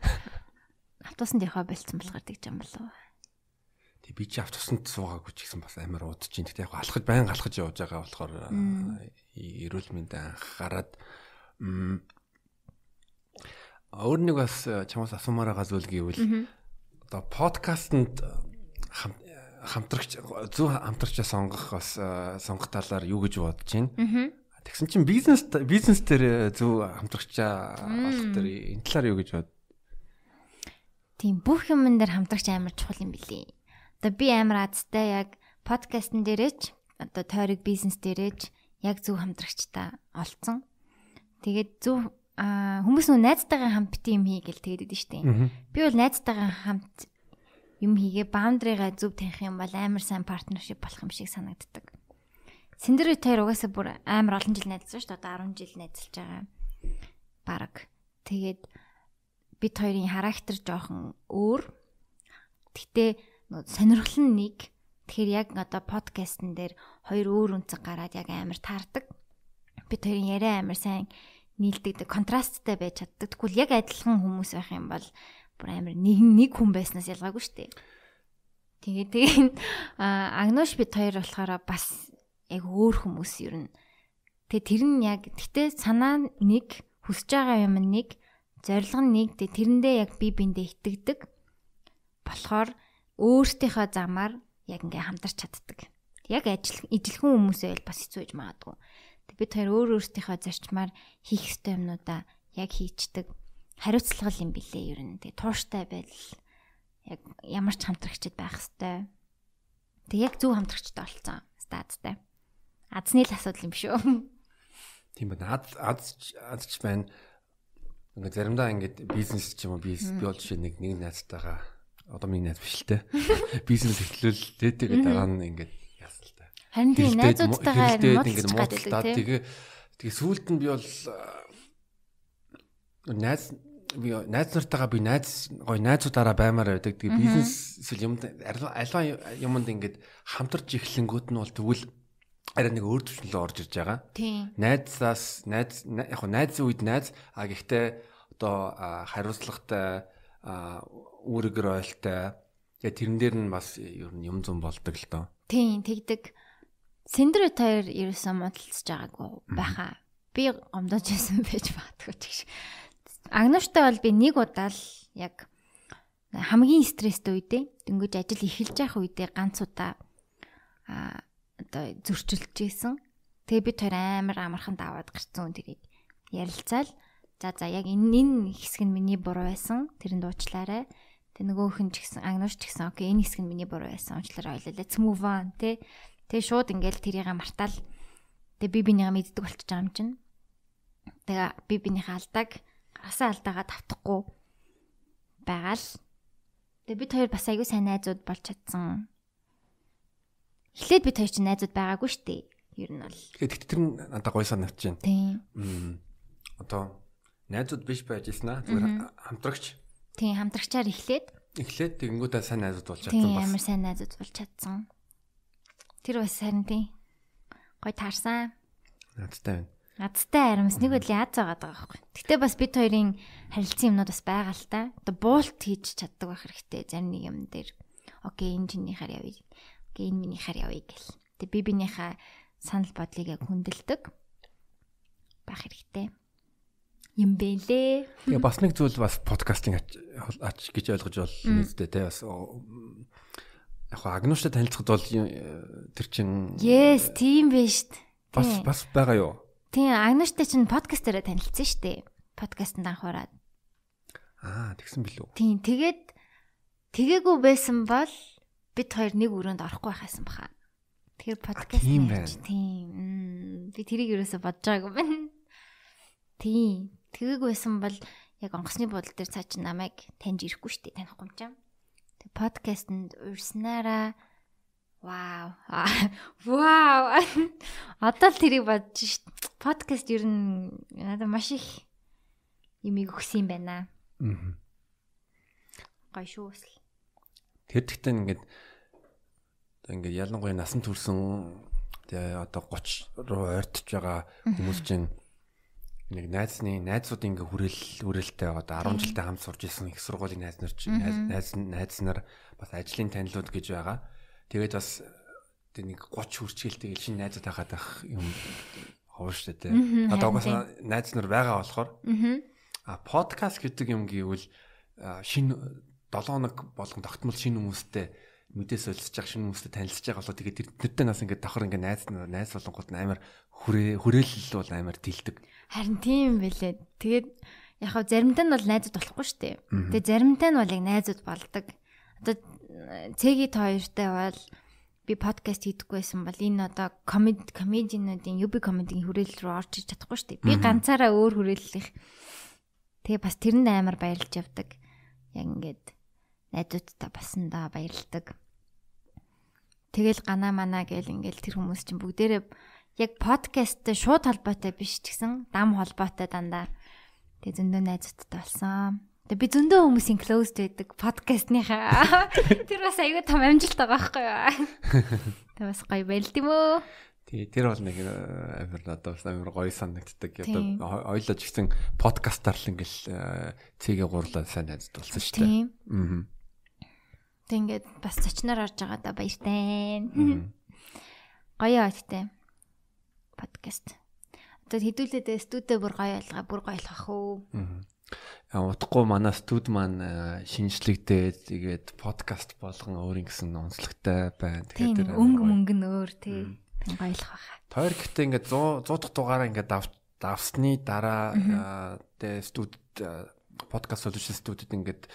Автобусанд яваа болцсон болохоор тэгж юм болов. Тэг би чи автобусанд суугаагүй ч гэсэн бас амар удаж чинь. Тэгтээ яг алхаж байн алхаж явж байгаа болохоор эрүүл мэндэ анхаарад өөр нэг бас чамаас асуумаар байгаа зүйл гэвэл одоо подкастэнд хамтрагч зөв хамтрагчаа сонгох бас сонгох талаар юу гэж бодож байна. Тэгсэн чинь бизнес бизнес дээр зөв хамтрагчаа олох дээр энэ талаар юу гэж бод. Тийм бүх юмн дээр хамтрагч амар чухал юм билий. Одоо би амар азтай яг подкастн дээрээч одоо тойрог бизнес дээрээч яг зөв хамтрагчтай олцсон. Тэгээд зөв хүмүүс нөө найзтайгаа хамт бити юм хий гэл тэгээд идэв штеп. Би бол найзтайгаа хамт юм хийгээ баундрыгаа зөв таних юм бол амар сайн партнершип болох юм шиг санагддаг. Синдэр хоёр угаасаа бүр амар олон жил найзлсан шүү дээ. Одоо 10 жил найзалж байгаа. Бараг. Тэгээд бид хоёрын характер жоохон өөр. Гэтэ сонирхол нь нэг. Тэгэхээр яг одоо подкастн дээр хоёр өөр үнцэг гараад яг амар таардаг. Бид хоёрын яриа амар сайн нийлдэгдэг, контрасттай байж чаддаг. Тэгвэл яг адилхан хүмүүс байх юм бол бүр амар нэг нэг хүн байснаас ялгаагүй шүү дээ. Тэгээ тэгээ агноош бид хоёр болохоор бас яг өөр хүмүүс ер нь. Тэгээ тэр нь яг гэтээ санаа нэг хүсэж байгаа юм нэг зорилго нь нэг тэрэндээ яг би биндээ итгэдэг болохоор өөртөөхөө замаар яг ингээ хамтарч чаддаг. Яг ажил ижилхэн хүмүүсээ бол бас хэцүү гэж магадгүй. Тэг бид хоёр өөр өөртөөхөө зарчмаар хийх ёстой юмнуудаа яг хийчдэг. Хариуцлага юм билээ ер нь. Тэг тууштай байдал яг ямар ч хамтрагчд байх хэвээр. Тэг яг зөв хамтрагчтай болцсон. Стадтай. Азны л асуудал юм шүү. Тийм байна. Аз аз азч байна. Ингээ заримдаа ингээд бизнес ч юм уу бизнес би бол жишээ нэг нэг найзтайгаа одоо миний найз биш л те. Бизнес эхлүүл тэгээд дараа нь ингээд Харин тийм найзуудтайгаа гаддаг тийм. Тэгээ тэгээ сүүлд нь би бол найз би найз нартайгаа би найз гой найзуудаараа баймаар байдаг. Тэгээ бизнес эсвэл юм альва юмд ингээд хамтарч эхлэнгүүд нь бол тэгвэл арай нэг өөр төвчнөлөө орж ирж байгаа. Тийм. Найзаас найз яг хоо найзын үед найз а гэхдээ одоо хариуцлагатай үүрэгэр ойлтой. Тэгээ тэрэн дээр нь бас ер нь юм зам болдог л доо. Тийм, тэгдэг. Синдэр хоёр ерөөсөө модалцж байгаагүй байхаа. Би гомдож байсан байж магадгүй ч гэж. Агноштой бол би нэг удаа л яг хамгийн стресстэй үедээ дөнгөж ажил эхэлж байх үедээ ганц удаа а одоо зөрчилж ийсэн. Тэгээ би тэр амар амархан даваад гарцсан тэрийг ярилцаал. За за яг энэ энэ хэсэг нь миний буруу байсан. Тэрэнд уучлаарай. Тэг нөгөөх нь ч гэсэн агнууш ч гэсэн окей энэ хэсэг нь миний буруу байсан. Уучлаарай ойлаа. Let's move on тэ. Тэгээ шууд ингээл тэрийг мартаал. Тэгээ би бинийгаа мэддэг болчихж байгаа юм чинь. Тэгээ би бинийхээ алдааг гаргасан алдаагаа тавтахгүй байгаал. Тэгээ бид хоёр бас аягүй сайн найзууд болж чадсан. Эхлээд бид хоёр чинь найзууд байгаагүй шүү дээ. Ер нь бол. Тэгэхээр тэр нь надад гой санагч байна. Тийм. Одоо найзууд биш байж аа. Зүгээр хамтрагч. Тийм, хамтрагчаар эхлээд. Эхлээд тэгэнгүүтээ сайн найзууд болж чадсан бас. Тийм, амар сайн найзууд болж чадсан. Тэр бас харин тий. Гой таарсан. Надтай байна. Надтай аримс нэг үл яаж байгаа даа байхгүй. Гэтэ бас бид хоёрын харилцан юмнууд бас байгаа л та. Одоо буулт хийж чаддаг байх хэрэгтэй. Зарим нэг юм дээр. Окей, энэ чинийхаар явъя. Окей, энэ минийхаар явъя гэл. Тэг би бинийхээ санал бодлыг яг хүндэлдэг байх хэрэгтэй юм бэлээ. Тэгээ бас нэг зүйл бас подкастинг ач гэж ойлгож болно үстэй те бас яг хаа агнууштай танилцахад бол э, тэр чин Yes, тийм биш. Бас бас байгаа юу? Тийм, агнууштай чин подкаст дээр танилцсан шүү дээ. Подкастт анхаарад. Аа, тэгсэн билүү? Тийм, тэгээд тэгээгүй байсан бол бид хоёр нэг өрөөнд орохгүй байхсан баха. Тэгэхээр подкаст байна. Тийм. Би тэрийг ерөөсө бодож байгаагүй байна. Тийм. Тэгээгүй байсан бол яг онгоцны бодол дээр цаа чи намайг таньж ирэхгүй шүү дээ танихгүй юм чам подкастэнд урьснараа Вау. Вау. Одоо л тэрийг бодож шít. Подкаст ер нь надад маш их юмыг өгсөн юм байна. Аа. Гой шүү өсөл. Тэр гэхдээ ингээд ингээд ялангуяа насан турсан тэгээ одоо 30 руу ойртож байгаа хүмүүс чинь нэг найзны найзууд ингээ хүрээл хүрээлтэй одоо 10 жилдээ хамт сурж исэн их сургуулийн найз нар чинь найз найз нар бас ажлын танилуд гэж байгаа. Тэгээд бас тэг нэг 30 хүрчээлтэй шинэ найзууд хахад ах юм ховор штэ тэ. Одоо угаасаа найз нар байгаа болохоор а подкаст гэдэг юм гэвэл шинэ 7 хоног болгон тогтмол шинэ хүмүүстэй мэдээ солилцож явах шинэ хүмүүстэй танилцж байгаа болоо тэгээд тэрнэртэй нас ингээд давхар ингээд найз найз болонгууд амар хүрээ хүрээлэл бол амар тэлдэг. Харин тийм байлээ. Тэгээд яг хав заримдаа нь бол найзууд болохгүй шүү дээ. Тэгээ заримдаа нь бол яг найзууд болдог. Одоо цэгийн хоёртай бол би подкаст хийдэггүй байсан бол энэ одоо комеди комединуудын UB комедигийн хүрээлэл рүү орж иж чадахгүй шүү дээ. Би ганцаараа өөр хүрээллих. Тэгээ бас тэрэнд амар баярлж явдаг. Яг ингээд найзуудтай басандаа баярлдаг. Тэгэл ганаа манаа гэл ингээл тэр хүмүүс чинь бүгдээрээ яг подкасттай шууд холбоотой биш ч гэсэн дам холбоотой дандаа Тэгээ зөндөө найзуудтай болсон. Тэгээ би зөндөө хүмүүсийн closed байдаг подкастныхаа. Тэр бас аюу том амжилт байгаа байхгүй юу? Тэгээ бас гоё байлд юм өө. Тий, тэр бол нэг э, амар одоо бас амар гоё санагддаг. Одоо ойлож гисэн подкастаар л ингээл э, цэгээ гурлаа сайн найзд болсон шүү дээ. Аа. Тэг ингээд бас зочноор орж байгаа да баяртай. Гоё айттай. Подкаст. Одоо хэдүүлээд студид бүр гоё ялгаа бүр гоё ялгах уу. Аа. Утгагүй манай студ маань э, шинжлэгдээд тэгээд подкаст болгон өөр ингэсэн онцлогтой байна. Тэгэхээр өнгө мөнгө нь өөр тий. Гоёлох баха. Тойр гэхдээ ингээд 100 100 дахь дугаараа ингээд давсны дараа тэгээ студ подкаст solution студид ингээд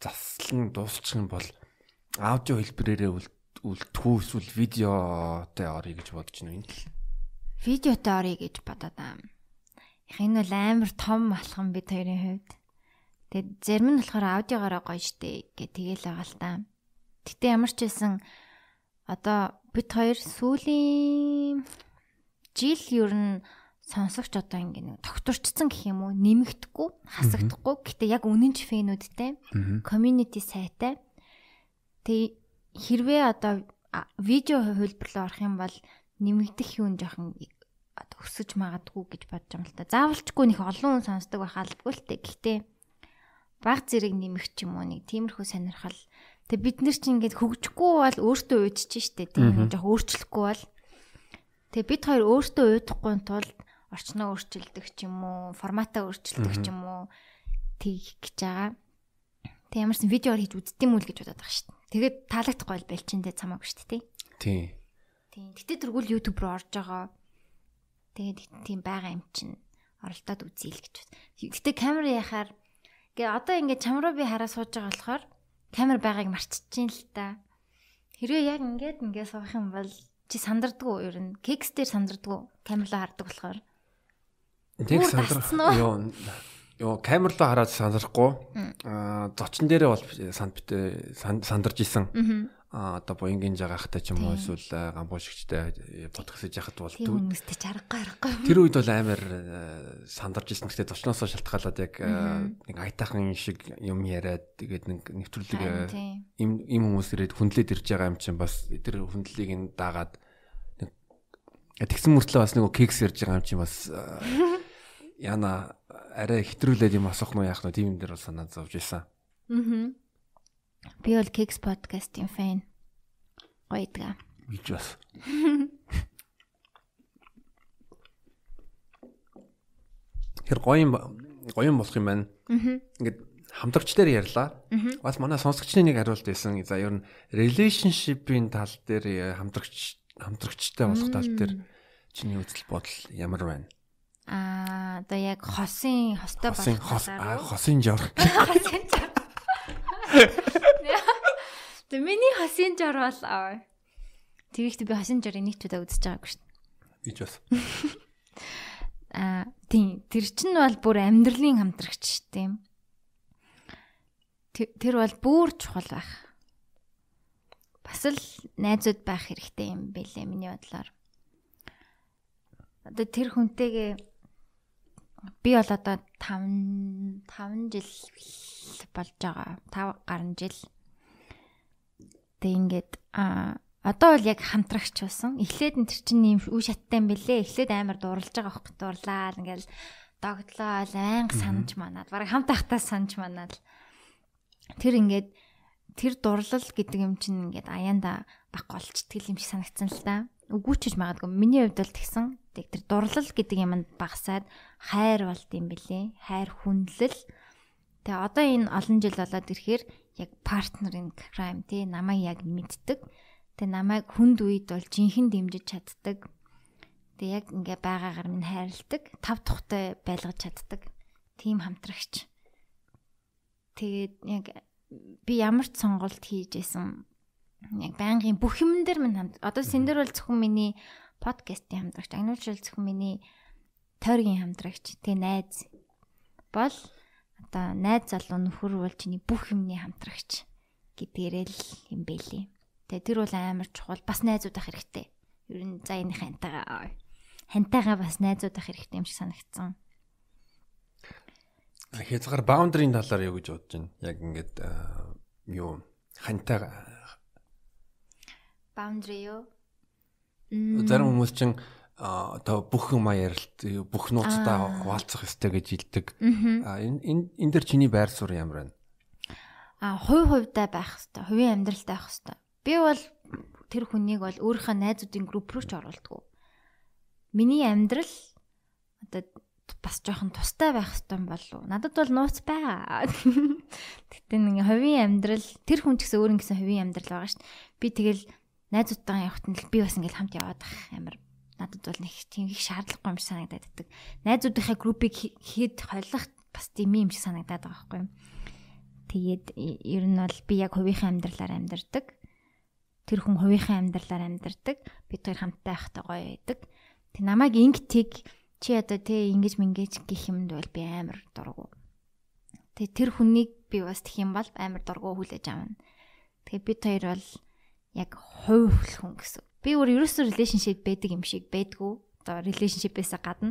заслан дуусчих юм бол аудио хэлбэрээрээ үлдэхүү эсвэл видеотой орё гэж бодож байна видеотой орё гэж бодоод аа. Их энэ бол амар том алхам бид хоёрын хувьд. Тэгээд зарим нь болохоор аудиогоороо гоё штэ гэх тэгээл байгаа л та. Гэтэ ямар ч байсан одоо бид хоёр сүүлийн жил ер нь сонсогч одоо ингэ нэг тогтворчсон гэх юм уу нэмэгдэхгүй хасагдахгүй гэтээ яг үнэнч фэнүүдтэй community сайтай тэг хэрвээ одоо видео хөлбөрлөө орох юм бол нэмэгдэх юм жоохон өсөж магадгүй гэж бодож юм л та. Заавалчгүй нэг олон хүн сонсдог байх албагүй л те. Гэхдээ баг зэрэг нэмэх ч юм уу нэг тиймэрхүү сонирхол. Тэг бид нар чинь ингээд хөгжихгүй бол өөртөө уйдчих штэ тийм жоох өөрчлөхгүй бол тэг бид хоёр өөртөө уйдахгүй тулд орчноо өөрчилдөг ч юм уу форматаа өөрчилдөг ч юм уу тийх гэж байгаа. Тэг ямарсан видеоор хийж үздэм үл гэж бодоод байгаа штэ. Тэгээд таалагдахгүй бол бэлчэндээ цамаагүй штэ тий. Тий. Тийм. Гэтэ тэргүүл YouTube руу орж байгаа. Тэгээд тийм байгаа юм чинь оролдоод үзье л гэж. Гэтэ камер яхаар гээ одоо ингээд чам руу би хараа сууж байгаа болохоор камер байгааг марччихин л та. Хэрвээ яг ингээд ингээд суух юм бол чи сандардгүй ер нь кекс дээр сандардгүй камерлоо хардаг болохоор. Тэг сандар. Йоо Йоо камер руу хараад сандрахгүй. Аа зочин дээрээ бол санд битээ сандарч исэн. А одоо буянгийн жагахтай ч юм уу эсвэл гамбуушигчтай подкаст хийж яхад бол хүмүүстэй чаргагүй аргагүй. Тэр үед бол амар сандарч исэн. Гэхдээ зочноосоо шалтгаалаад яг нэг айтаахан шиг юм яриад тэгээд нэг нэвтрүүлэг им им хүмүүс ирээд хүндлээд ирж байгаа юм чинь бас тэр хүндлэлийг нь дагаад тэгсэн мөртлөө бас нэг кекс ярьж байгаа юм чинь бас яна арай хэтрүүлээд юм асах нь яах нь тийм юм дээр бол санаа зовж исэн. Аа. Би бол Kicks podcast-ийн фэн. Гоё идэга. Бич бас. Тэр гоё юм гоё юм болох юм байна. Ингээд хамтрагч дээр ярьлаа. Бас манай сонсогчны нэг хариулт байсан. За ер нь relationship-ийн тал дээр хамтрагч хамтрагчтай болох тал дээр чиний үзэл бодол ямар байна? Аа одоо яг хосын хостой болох хосын жор. Хосын жор. Тэг миний хасын жор бол аа. Тэгэхдээ би хасын жорын нэг ч удаа үзэж байгаагүй шүү дээ. Би ч бас. Аа тийм тэр чинь бол бүр амьдралын хамтрагч шүү дээ. Тэр бол бүр чухал байх. Бас л найзууд байх хэрэгтэй юм бэлээ миний бодлоор. Одоо тэр хүнтэйгээ би бол одоо 5 5 жил болж байгаа. 5 гаруй жил Тэг ингээд а одоо бол яг хамтрагч болсон. Эхлээд энэ чинь ийм үе шаттай юм бэлээ. Эхлээд амар дурлж байгаа байхгүй дурлаа. Ингээл догтлоо анги санаж манаад. Бараг хамт ахтаа санаж манаад. Тэр ингээд тэр дурлал гэдэг юм чинь ингээд аяанда баг голчтгэл юм шиг санагдсан л да. Үгүй ч гэж магадгүй. Миний хувьд бол тэгсэн. Тэг тэр дурлал гэдэг юмд багасаад хайр болд юм бэлээ. Хайр хүндлэл. Тэгээ одоо энэ олон жил болоод ирэхээр яг партнер in crime тий намайг яг мэддэг. Тэгээ намайг хүнд үед бол жинхэнэ дэмжиж чаддаг. Тэгээ яг ингээ байгаагаар минь хайрладаг. Тав тухтай байлгаж чаддаг. тийм хамтрагч. Тэгээд яг би ямар ч сонголт хийжсэн яг байнгын бүх юм дээр минь хамт. Одоо сэндэр бол зөвхөн миний подкастын хамтрагч, агнуулшил зөвхөн миний тойргийн хамтрагч, тэгээ найз бол одоо найз залуу нөхөр бол чиний бүх юмний хамтрагч гэдгээрээ л юм бэлээ. Тэгээ тэр бол амар чухал бас найзууд ах хэрэгтэй. Ер нь за энэ хантайгаа хантайгаа бас найзууд ах хэрэгтэй юм шиг санагдсан. Хязгаар баундрийн талаар юу гэж бодож байна? Яг ингээд юу хантай баундри юу? Зарим хүмүүс чинь одоо бүх юм ярилт бүх нууцтай хуваалцах ёстой гэж хэлдэг. Энэ энэ дэр чиний байр суурь ямар байна? А хувь хувьдаа байх ёстой. Хувийн амьдралтай байх ёстой. Би бол тэр хүнийг бол өөрийнхөө найзуудын групп руу ч оруулдаг. Миний амьдрал одоо бас жоохон тустай байх хэвтан болов. Надад бол нууц байгаа. Гэтэ нэг хувийн амьдрал тэр хүн ч гэсэн өөр нэгэн хувийн амьдрал байгаа шүү дээ. Би тэгэл найзуудтайгаа явахт нь би бас ингээл хамт яваад ах амар надад бол нэг тийм их шаардлагагүй юм шиг санагдаад байдаг. Найзуудынхаа группийг хэд хойлох бас тийм юм шиг санагдаад байгаа байхгүй юу. Тэгээд ер нь бол би яг хувийнхаа амьдралаар амьдардаг. Тэр хүн хувийнхаа амьдралаар амьдардаг. Бид хоёр хамтдаа байхдаа гоё байдаг. Тэг намайг инктиг чи одоо тэ ингэж мингэж гэх юмд бол би амар дургу. Тэг тэр хүнийг би бас тэх юм бол амар дургу хүлээж авна. Тэгээ бид хоёр бол яг хувь хүн гэсэн. Би өөр ерөөсөө relationship байдаг юм шиг байдгүй. Одоо relationship-ээс гадна.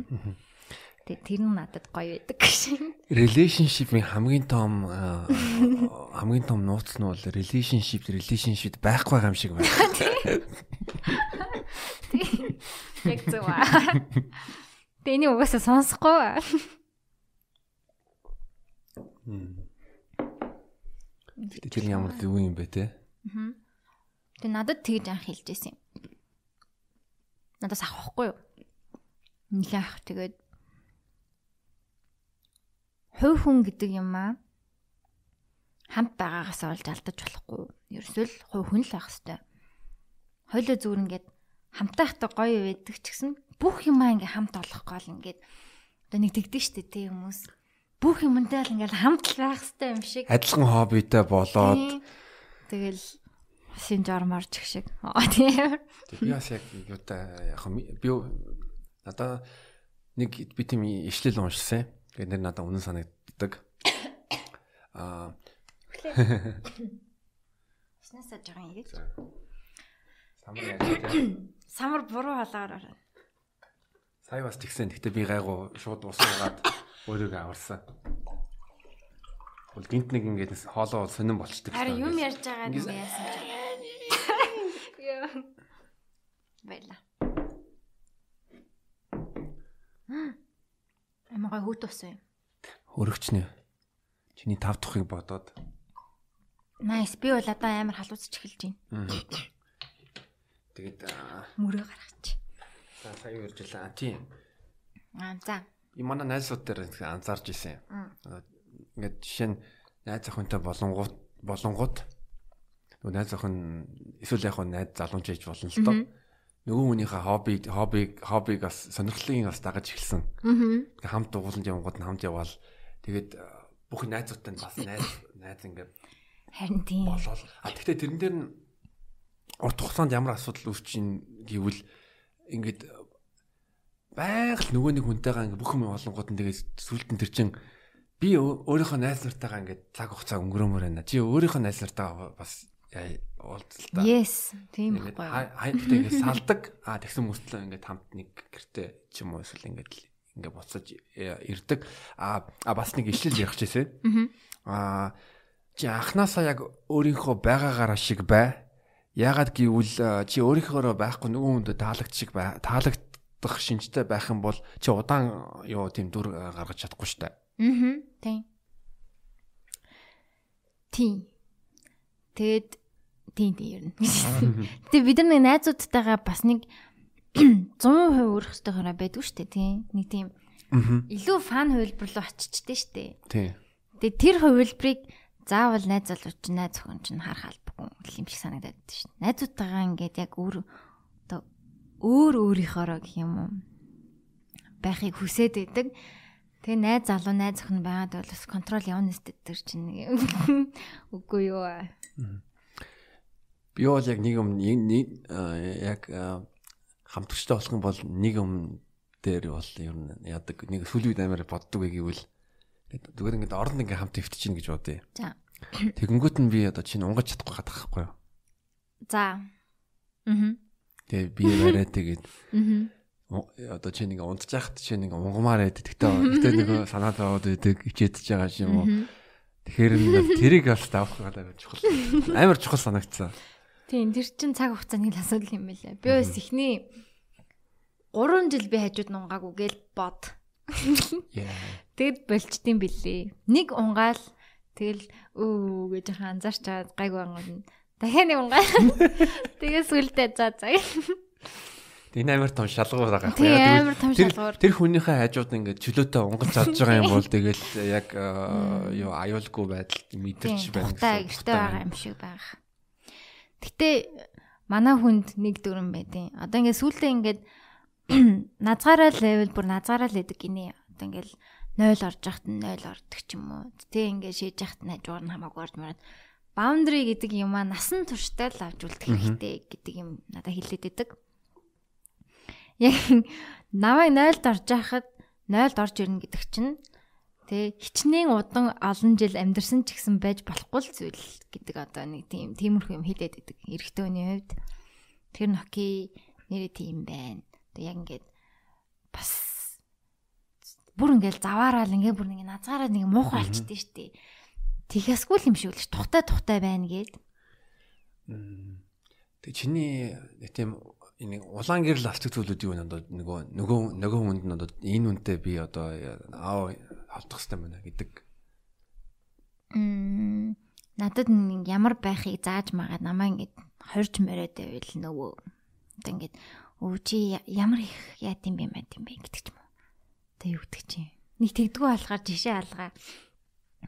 Тэгээ тэр нь надад гоё байдаг гэж. Relationship-ийн хамгийн том хамгийн том нууц нь бол relationship relationship байхгүй юм шиг байна. Яг зөв. Тэний угаасаа сонсохгүй. Тэр ямар зөв юм бэ те? Аа. Тэг надад тэгж анх хэлж байсан юм. Надаас авахгүй юу? Нэг ах тэгээд хувь хүн гэдэг юм аа хамт байгаагаас олж алдаж болохгүй. Ерөөсөө л хувь хүн л байх хэвээр. Хойлоо зүгээр ингээд хамтаахтай гоё байдаг ч гэсэн бүх юмаа ингээ хамт олох гол ингээд одоо нэг тэгдэг штэ тий хүмүүс бүх юмтай л ингээл хамт л байх хэрэгтэй юм шиг адилхан хоббитэй болоод тэгэл син жорморч их шиг тийм би бас яг юутай яг би надаа нэг би тийм ишлэл уншсан тэгээд нэр надаа үнэн санагддаг аа Снасаа жоохон ирээд. Самар яаж Самар буруу халаагаар орно. Сая бас тэгсэн. Гэтэ би гайгүй шууд усуугаад өөрийгөө аварсан. Бол гинт нэг ингээд хоолоо сонирн болчдөг. Харин юм ярьж байгаа юм яасан ч. Яа. Байла. Амгаа хөт усан юм. Өргөчнө. Чиний тав тухыг бодоод. Найс. Би бол одоо амар халууцч эхэлж байна. Тэгээд мөрөө гаргачих. За сая байлаа. Тийм. Аа за. И манай найзууд дээр анзаарч ирсэн. Ингээд жишээ нь найз охинтой болонгууд болонгууд нөгөө найз охин эсвэл яг найз залуучж ээж болно л доо. Нөгөө хүнийхээ хобби хоббиг хоббиг бас сонирхлын бас дагаж эхэлсэн. Аа. Хамт дугууланд явгууд нь хамт яваал. Тэгээд бүх найзуудтай нь бас найз найз ингээд харин тийм болол. А тэгтээ тэрэн дээр нь урт хугацаанд ямар асуудал үүсчин гэвэл ингээд байгаль нөгөө нэг хүнтэйгээ ингээ бүх юм олонгууд нь тэгээд сүлд нь тэр чин би өөрийнхөө найз нартайгаа ингээ цаг хугацаа өнгөрөөмөр байна. Чи өөрийнхөө найз нартайгаа бас уулзалтаа. Yes, тийм байхгүй. Хаяа ингээ салдаг. А тэгсэн мөртлөө ингээ хамт нэг гэртээ ч юм уу эсвэл ингээ ингээ буцаж ирдэг. А бас нэг ишлэл ярих гэжсэн. Аа чи анханасаа яг өөрийнхөө байгаагаараа шиг бай Яагаад гэвэл чи өөрийнхөөрөө байхгүй нөгөө хүнд таалагд шиг таалагдах шинжтэй байх юм бол чи удаан юу тийм дүр гаргаж чадахгүй штэ. Аа. Тийм. Тийм. Тэгэд тийм тийм юм. Тэгээ бид нар нэг найзуудтайгаа бас нэг 100% өөрөх хэвээр байдгүй штэ тийм. Нэг тийм илүү фан хувилбар руу очичдээ штэ. Тийм. Тэгээ тэр хувилбарыг заавал найз залууч найз охин ч харах албагүй юм шиг санагдаад байна шүү дээ. Найзуудтайгаа ингээд яг өөр өөр өөрийнхоороо гэх юм уу байхыг хүсээд байдаг. Тэгээ найз залуу найз охин байгаад бол бас контрол явна сте тэр чинь үгүй юу. Би бол яг нэг юм яг хамтрагчтай болох юм бол нэг юм дээр бол ер нь яадаг нэг сүүлийн үед амар боддог гэвэл зүгээр ингээд оронд ингээд хамт өвтчихин гэж бодъё. За. Тэгэнгүүт нь би одоо чинь унгаж чадахгүй гадах байхгүй юу? За. Аа. Тэгээ би бариад тэгээд Аа одоо чи нэг унтчих чи нэг унгамаар байд. Тэгтээ гэтээ нэг санаа зовоод байдаг, ичээдж байгаа юм уу? Тэгэхээр тэрийг бас давах гэдэг чухал. Амар чухал санагдсан. Тийм тэр чин цаг хугацааны асуудал юм байлаа. Би бас ихний 3 жил би хажууд унгаагүй гээл бод. Тэгэд болчдсан бэлээ. Нэг унгаал тэгэл өө гэж анзаарч чаад гайгүй ангууд. Дахиад нэг унгаал. Тэгээ сүлдээ за за. Энэ амар том шалгуур байгаа байхгүй яа. Тэр тэр хүнийхээ хажууд ингээд чөлөөтэй унгаж чадж байгаа юм бол тэгэл яг юу аюулгүй байдал мэдэрч байна. Тухтай гэрте байгаа юм шиг байгаа. Гэтэ манай хүнд нэг дүрэн байдیں۔ Одоо ингээд сүултээ ингээд назгаараа левел бүр назгаараа л идэг гинэ. Одоо ингээд 0 орж яхад нь 0 ордог ч юм уу. Тэ ингээд шийдэж яхад нь хажуугаар нь хамаагүй орж мараад баундри гэдэг юм аа насан туршдаа л авч үлдэх хэрэгтэй гэдэг юм надад хэлээд байдаг. Яг намайг 0-д орж яхад 0-д орж ирнэ гэдэг чинь Тэ хичнээн удан олон жил амьдэрсэн ч гэсэн байж болохгүй л зүйл гэдэг одоо нэг тийм тиймэрхүү юм хэлээд идэг. Эрэгтэй хүний хувьд тэр Nokia нэрээ тийм байна. Тэг яг ингээд бас бүр ингээд заваараал ингээд бүр ингээд назгаараа нэг муухай болчихдээ штэ. Тэхээсгүй л юм шиг л тухтай тухтай байна гээд. Тэг чиний тийм энэ улаан гэрэл авчих зүйлүүд юу вэ? Нөгөө нөгөө нөгөө хүнд нь одоо энэ үнтэй би одоо аав олдох хэрэгтэй байна гэдэг. Мм надад ямар байхыг зааж магаад намаа ингэж хорж мөрөөд байвал нөгөө одоо ингэж өө чи ямар их яа гэм бэ мэт юм бэ гэдэг ч юм уу. Тэ юу гэдэг чи. Нэг тэгдэггүй болохоор жишээ алгаа.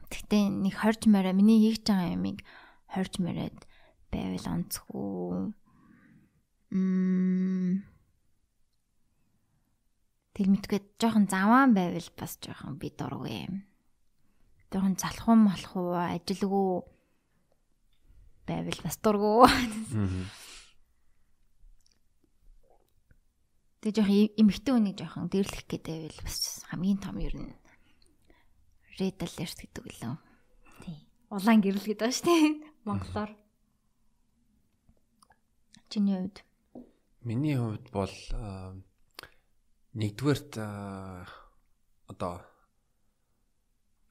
Тэгтээ нэг хорж мөрөө миний хийж байгаа юмыг хорж мөрөөд байвал онцгүй. Тэр мэдгүй жоохон заваан байвал бас жоохон би дургүй. Жоохон залхуу малхуу ажилгүй байвал бас дургүй. Тэгээ жоохон эмэгтэй хүнийг жоохон дэрлэх гээд байвал бас хамгийн том ер нь red alert гэдэг лөө. Тий. Улаан гэрэл гэдэг ба штэ монголоор. Чиний хувьд? Миний хувьд бол нэгдүгээрт одоо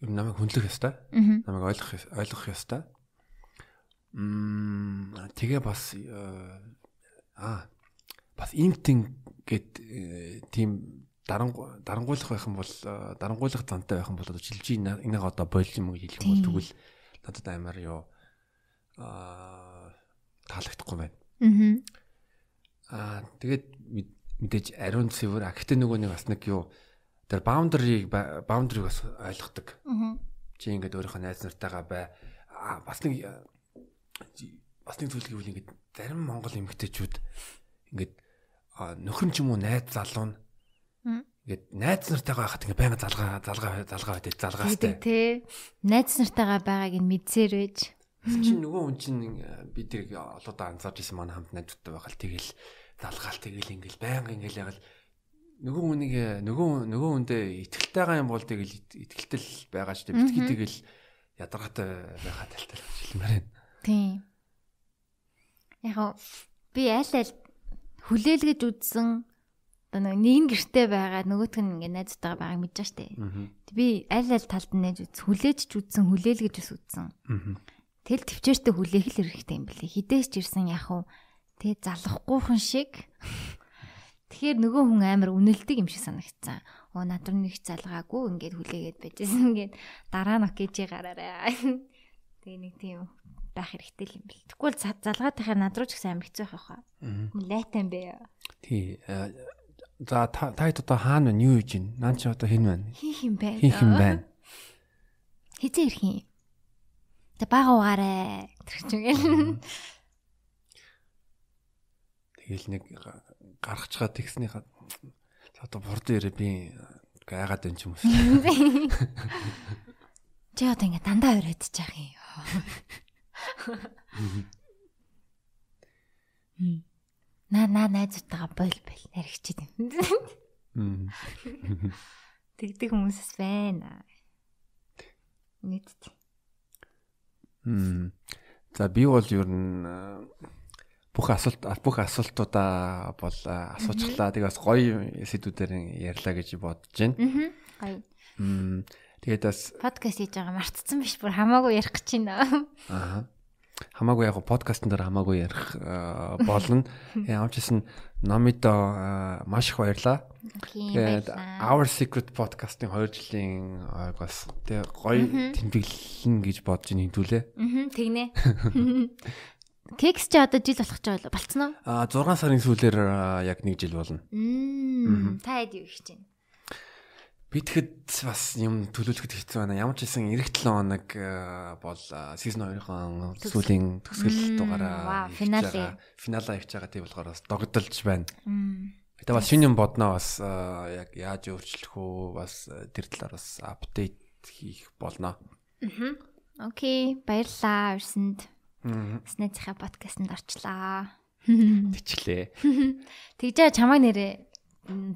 юм намайг хүндлэх ёстой. Намайг ойлгох ойлгох ёстой. Мм тэгээ бас аа бас интин гэд э, тийм дарангу дарангуйлах байх юм бол дарангуйлах зантай байх юм бол жилжийн энийг одоо бойлж юм хэлэх юм бол тэгвэл надад амар юу аа таалагдахгүй байна. Аа тэгээд мэдээж ариун цэвэр а гэхдээ нөгөө нэг бас нэг юу тэр баундрийг баундрийг бас ойлгодог. Чи ингээд өөрийнхөө найз нартайгаа бай бас нэг бас нэг зүйл гэвэл ингээд зарим монгол эмэгтэйчүүд ингээд нөхөр ч юм уу найз залуу нь ингээд найз нартайгаа байхад ингээд байнга залгаа залгаа залгаа байдаг залгаастай. Тий. Найз нартайгаа байгааг нь мэдсээр байж. Чи нөгөө хүн чинь би тэрийг олоодаа анзаарч ирсэн манай хамт найзуудтай байхад тэгэл залгаал тэгэл ингээл байнга ингээл яг л нөгөө хүнийг нөгөө нөгөө хүндээ ихтэлтэй байгаа юм бол тэгэл ихтэлтэл байгаа ч тийм битгий тэгэл ядаргаатай байхаа талтал хэлмээр байна. Тийм. Яг би аль аль хүлээлгэж үзсэн одоо нэг нь гэрте байгаа нөгөөх нь ингээ найзтайгаа байгааг мэдэж штэ. Би аль аль талд нь найз үз хүлээж ч үзсэн хүлээлгэж ус үзсэн. Тэл төвчээртэй хүлээх л хэрэгтэй юм бэлээ. Хідээс ч ирсэн яг уу Тэгээ залахгүй хүн шиг. Тэгэхээр нөгөө хүн амар үнэлдэг юм шиг санагдсан. Оо надар нэг залгаагүй ингээд хүлээгээд байжсэн ингээд дараа нь окейж гараарай. Тэгээ нэг тийм байх хэрэгтэй юм бэл. Тэгвэл залгаад тахаар над руу ч амар хэцүү байх хаа. Лайтан бэ. Тий. Э, за та хэд одоо хаана вэ? Юу хийж байна? Наа чи одоо хэн байна? Хин хин байна. Хин хин байна. Хизээ ирэх юм. Тэ бага угаарай. Тэр чинь Тэгэл нэг гаргачгаа тэгснийхаа одоо бурд ирээ би гайгаад энэ ч юм уу. Чи одоо ингэ дандаа өрөөдөж яах юм. Наа наа найзуудтайгаа бойл бойл яригчихэд юм. Тэгдэг хүмүүсээс байна. Нийт. Мм. За би бол ер нь бүх асуулт бүх асуултуудаа бол асуучлаа. Тэгээ бас гоё сэдвүүдээр ярьлаа гэж бодож байна. Аа. Гоё. Мм. Тэгээд бас подкаст хийж байгаа мартцсан биш бүр хамаагүй ярих гэж байна. Аа. Хамаагүй яг подкастн дээр хамаагүй ярих болно. Ямар ч гэсэн номидо маш их баярлаа. Тэгээд Our Secret podcast-ын 2 жилийн бас тэг гоё тэмдэглэн гэж бодож нэмтүүлээ. Аа тэгнэ. Кекс чи одоо жил болох ч болцсон уу? Аа 6 сарын сүүлээр яг 1 жил болно. Та хэд юу хийж байна? Би тэгэхэд бас юм төлөвлөхөд хэцүү байна. Ямар ч хэлсэн эх 7 хоног бол season 2-ын сүүлийн төгсгөл дугаараа финале финалаа хийж байгаа тийм болохоор бас догдолж байна. Гэтэ бас шинэ юм бодноо бас яг яаж өөрчлөх үү бас тэр талаар бас апдейт хийх болно. Аа. Окей, баярлалаа урсанд. Снэцийнхаа подкастт орчлаа. Тэчлээ. Тэгжээ чамаа нэрээ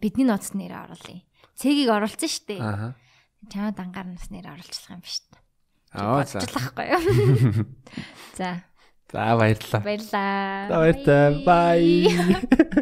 бидний ноцт нэрээ оруулъя. Цэгийг оруулсан шүү дээ. Аа. Чамаа дангаар нас нэр оруулах юм шүү дээ. Аа за. Оруулахгүй юу? За. За баярлалаа. Баярлалаа. За баярлалаа. Bye.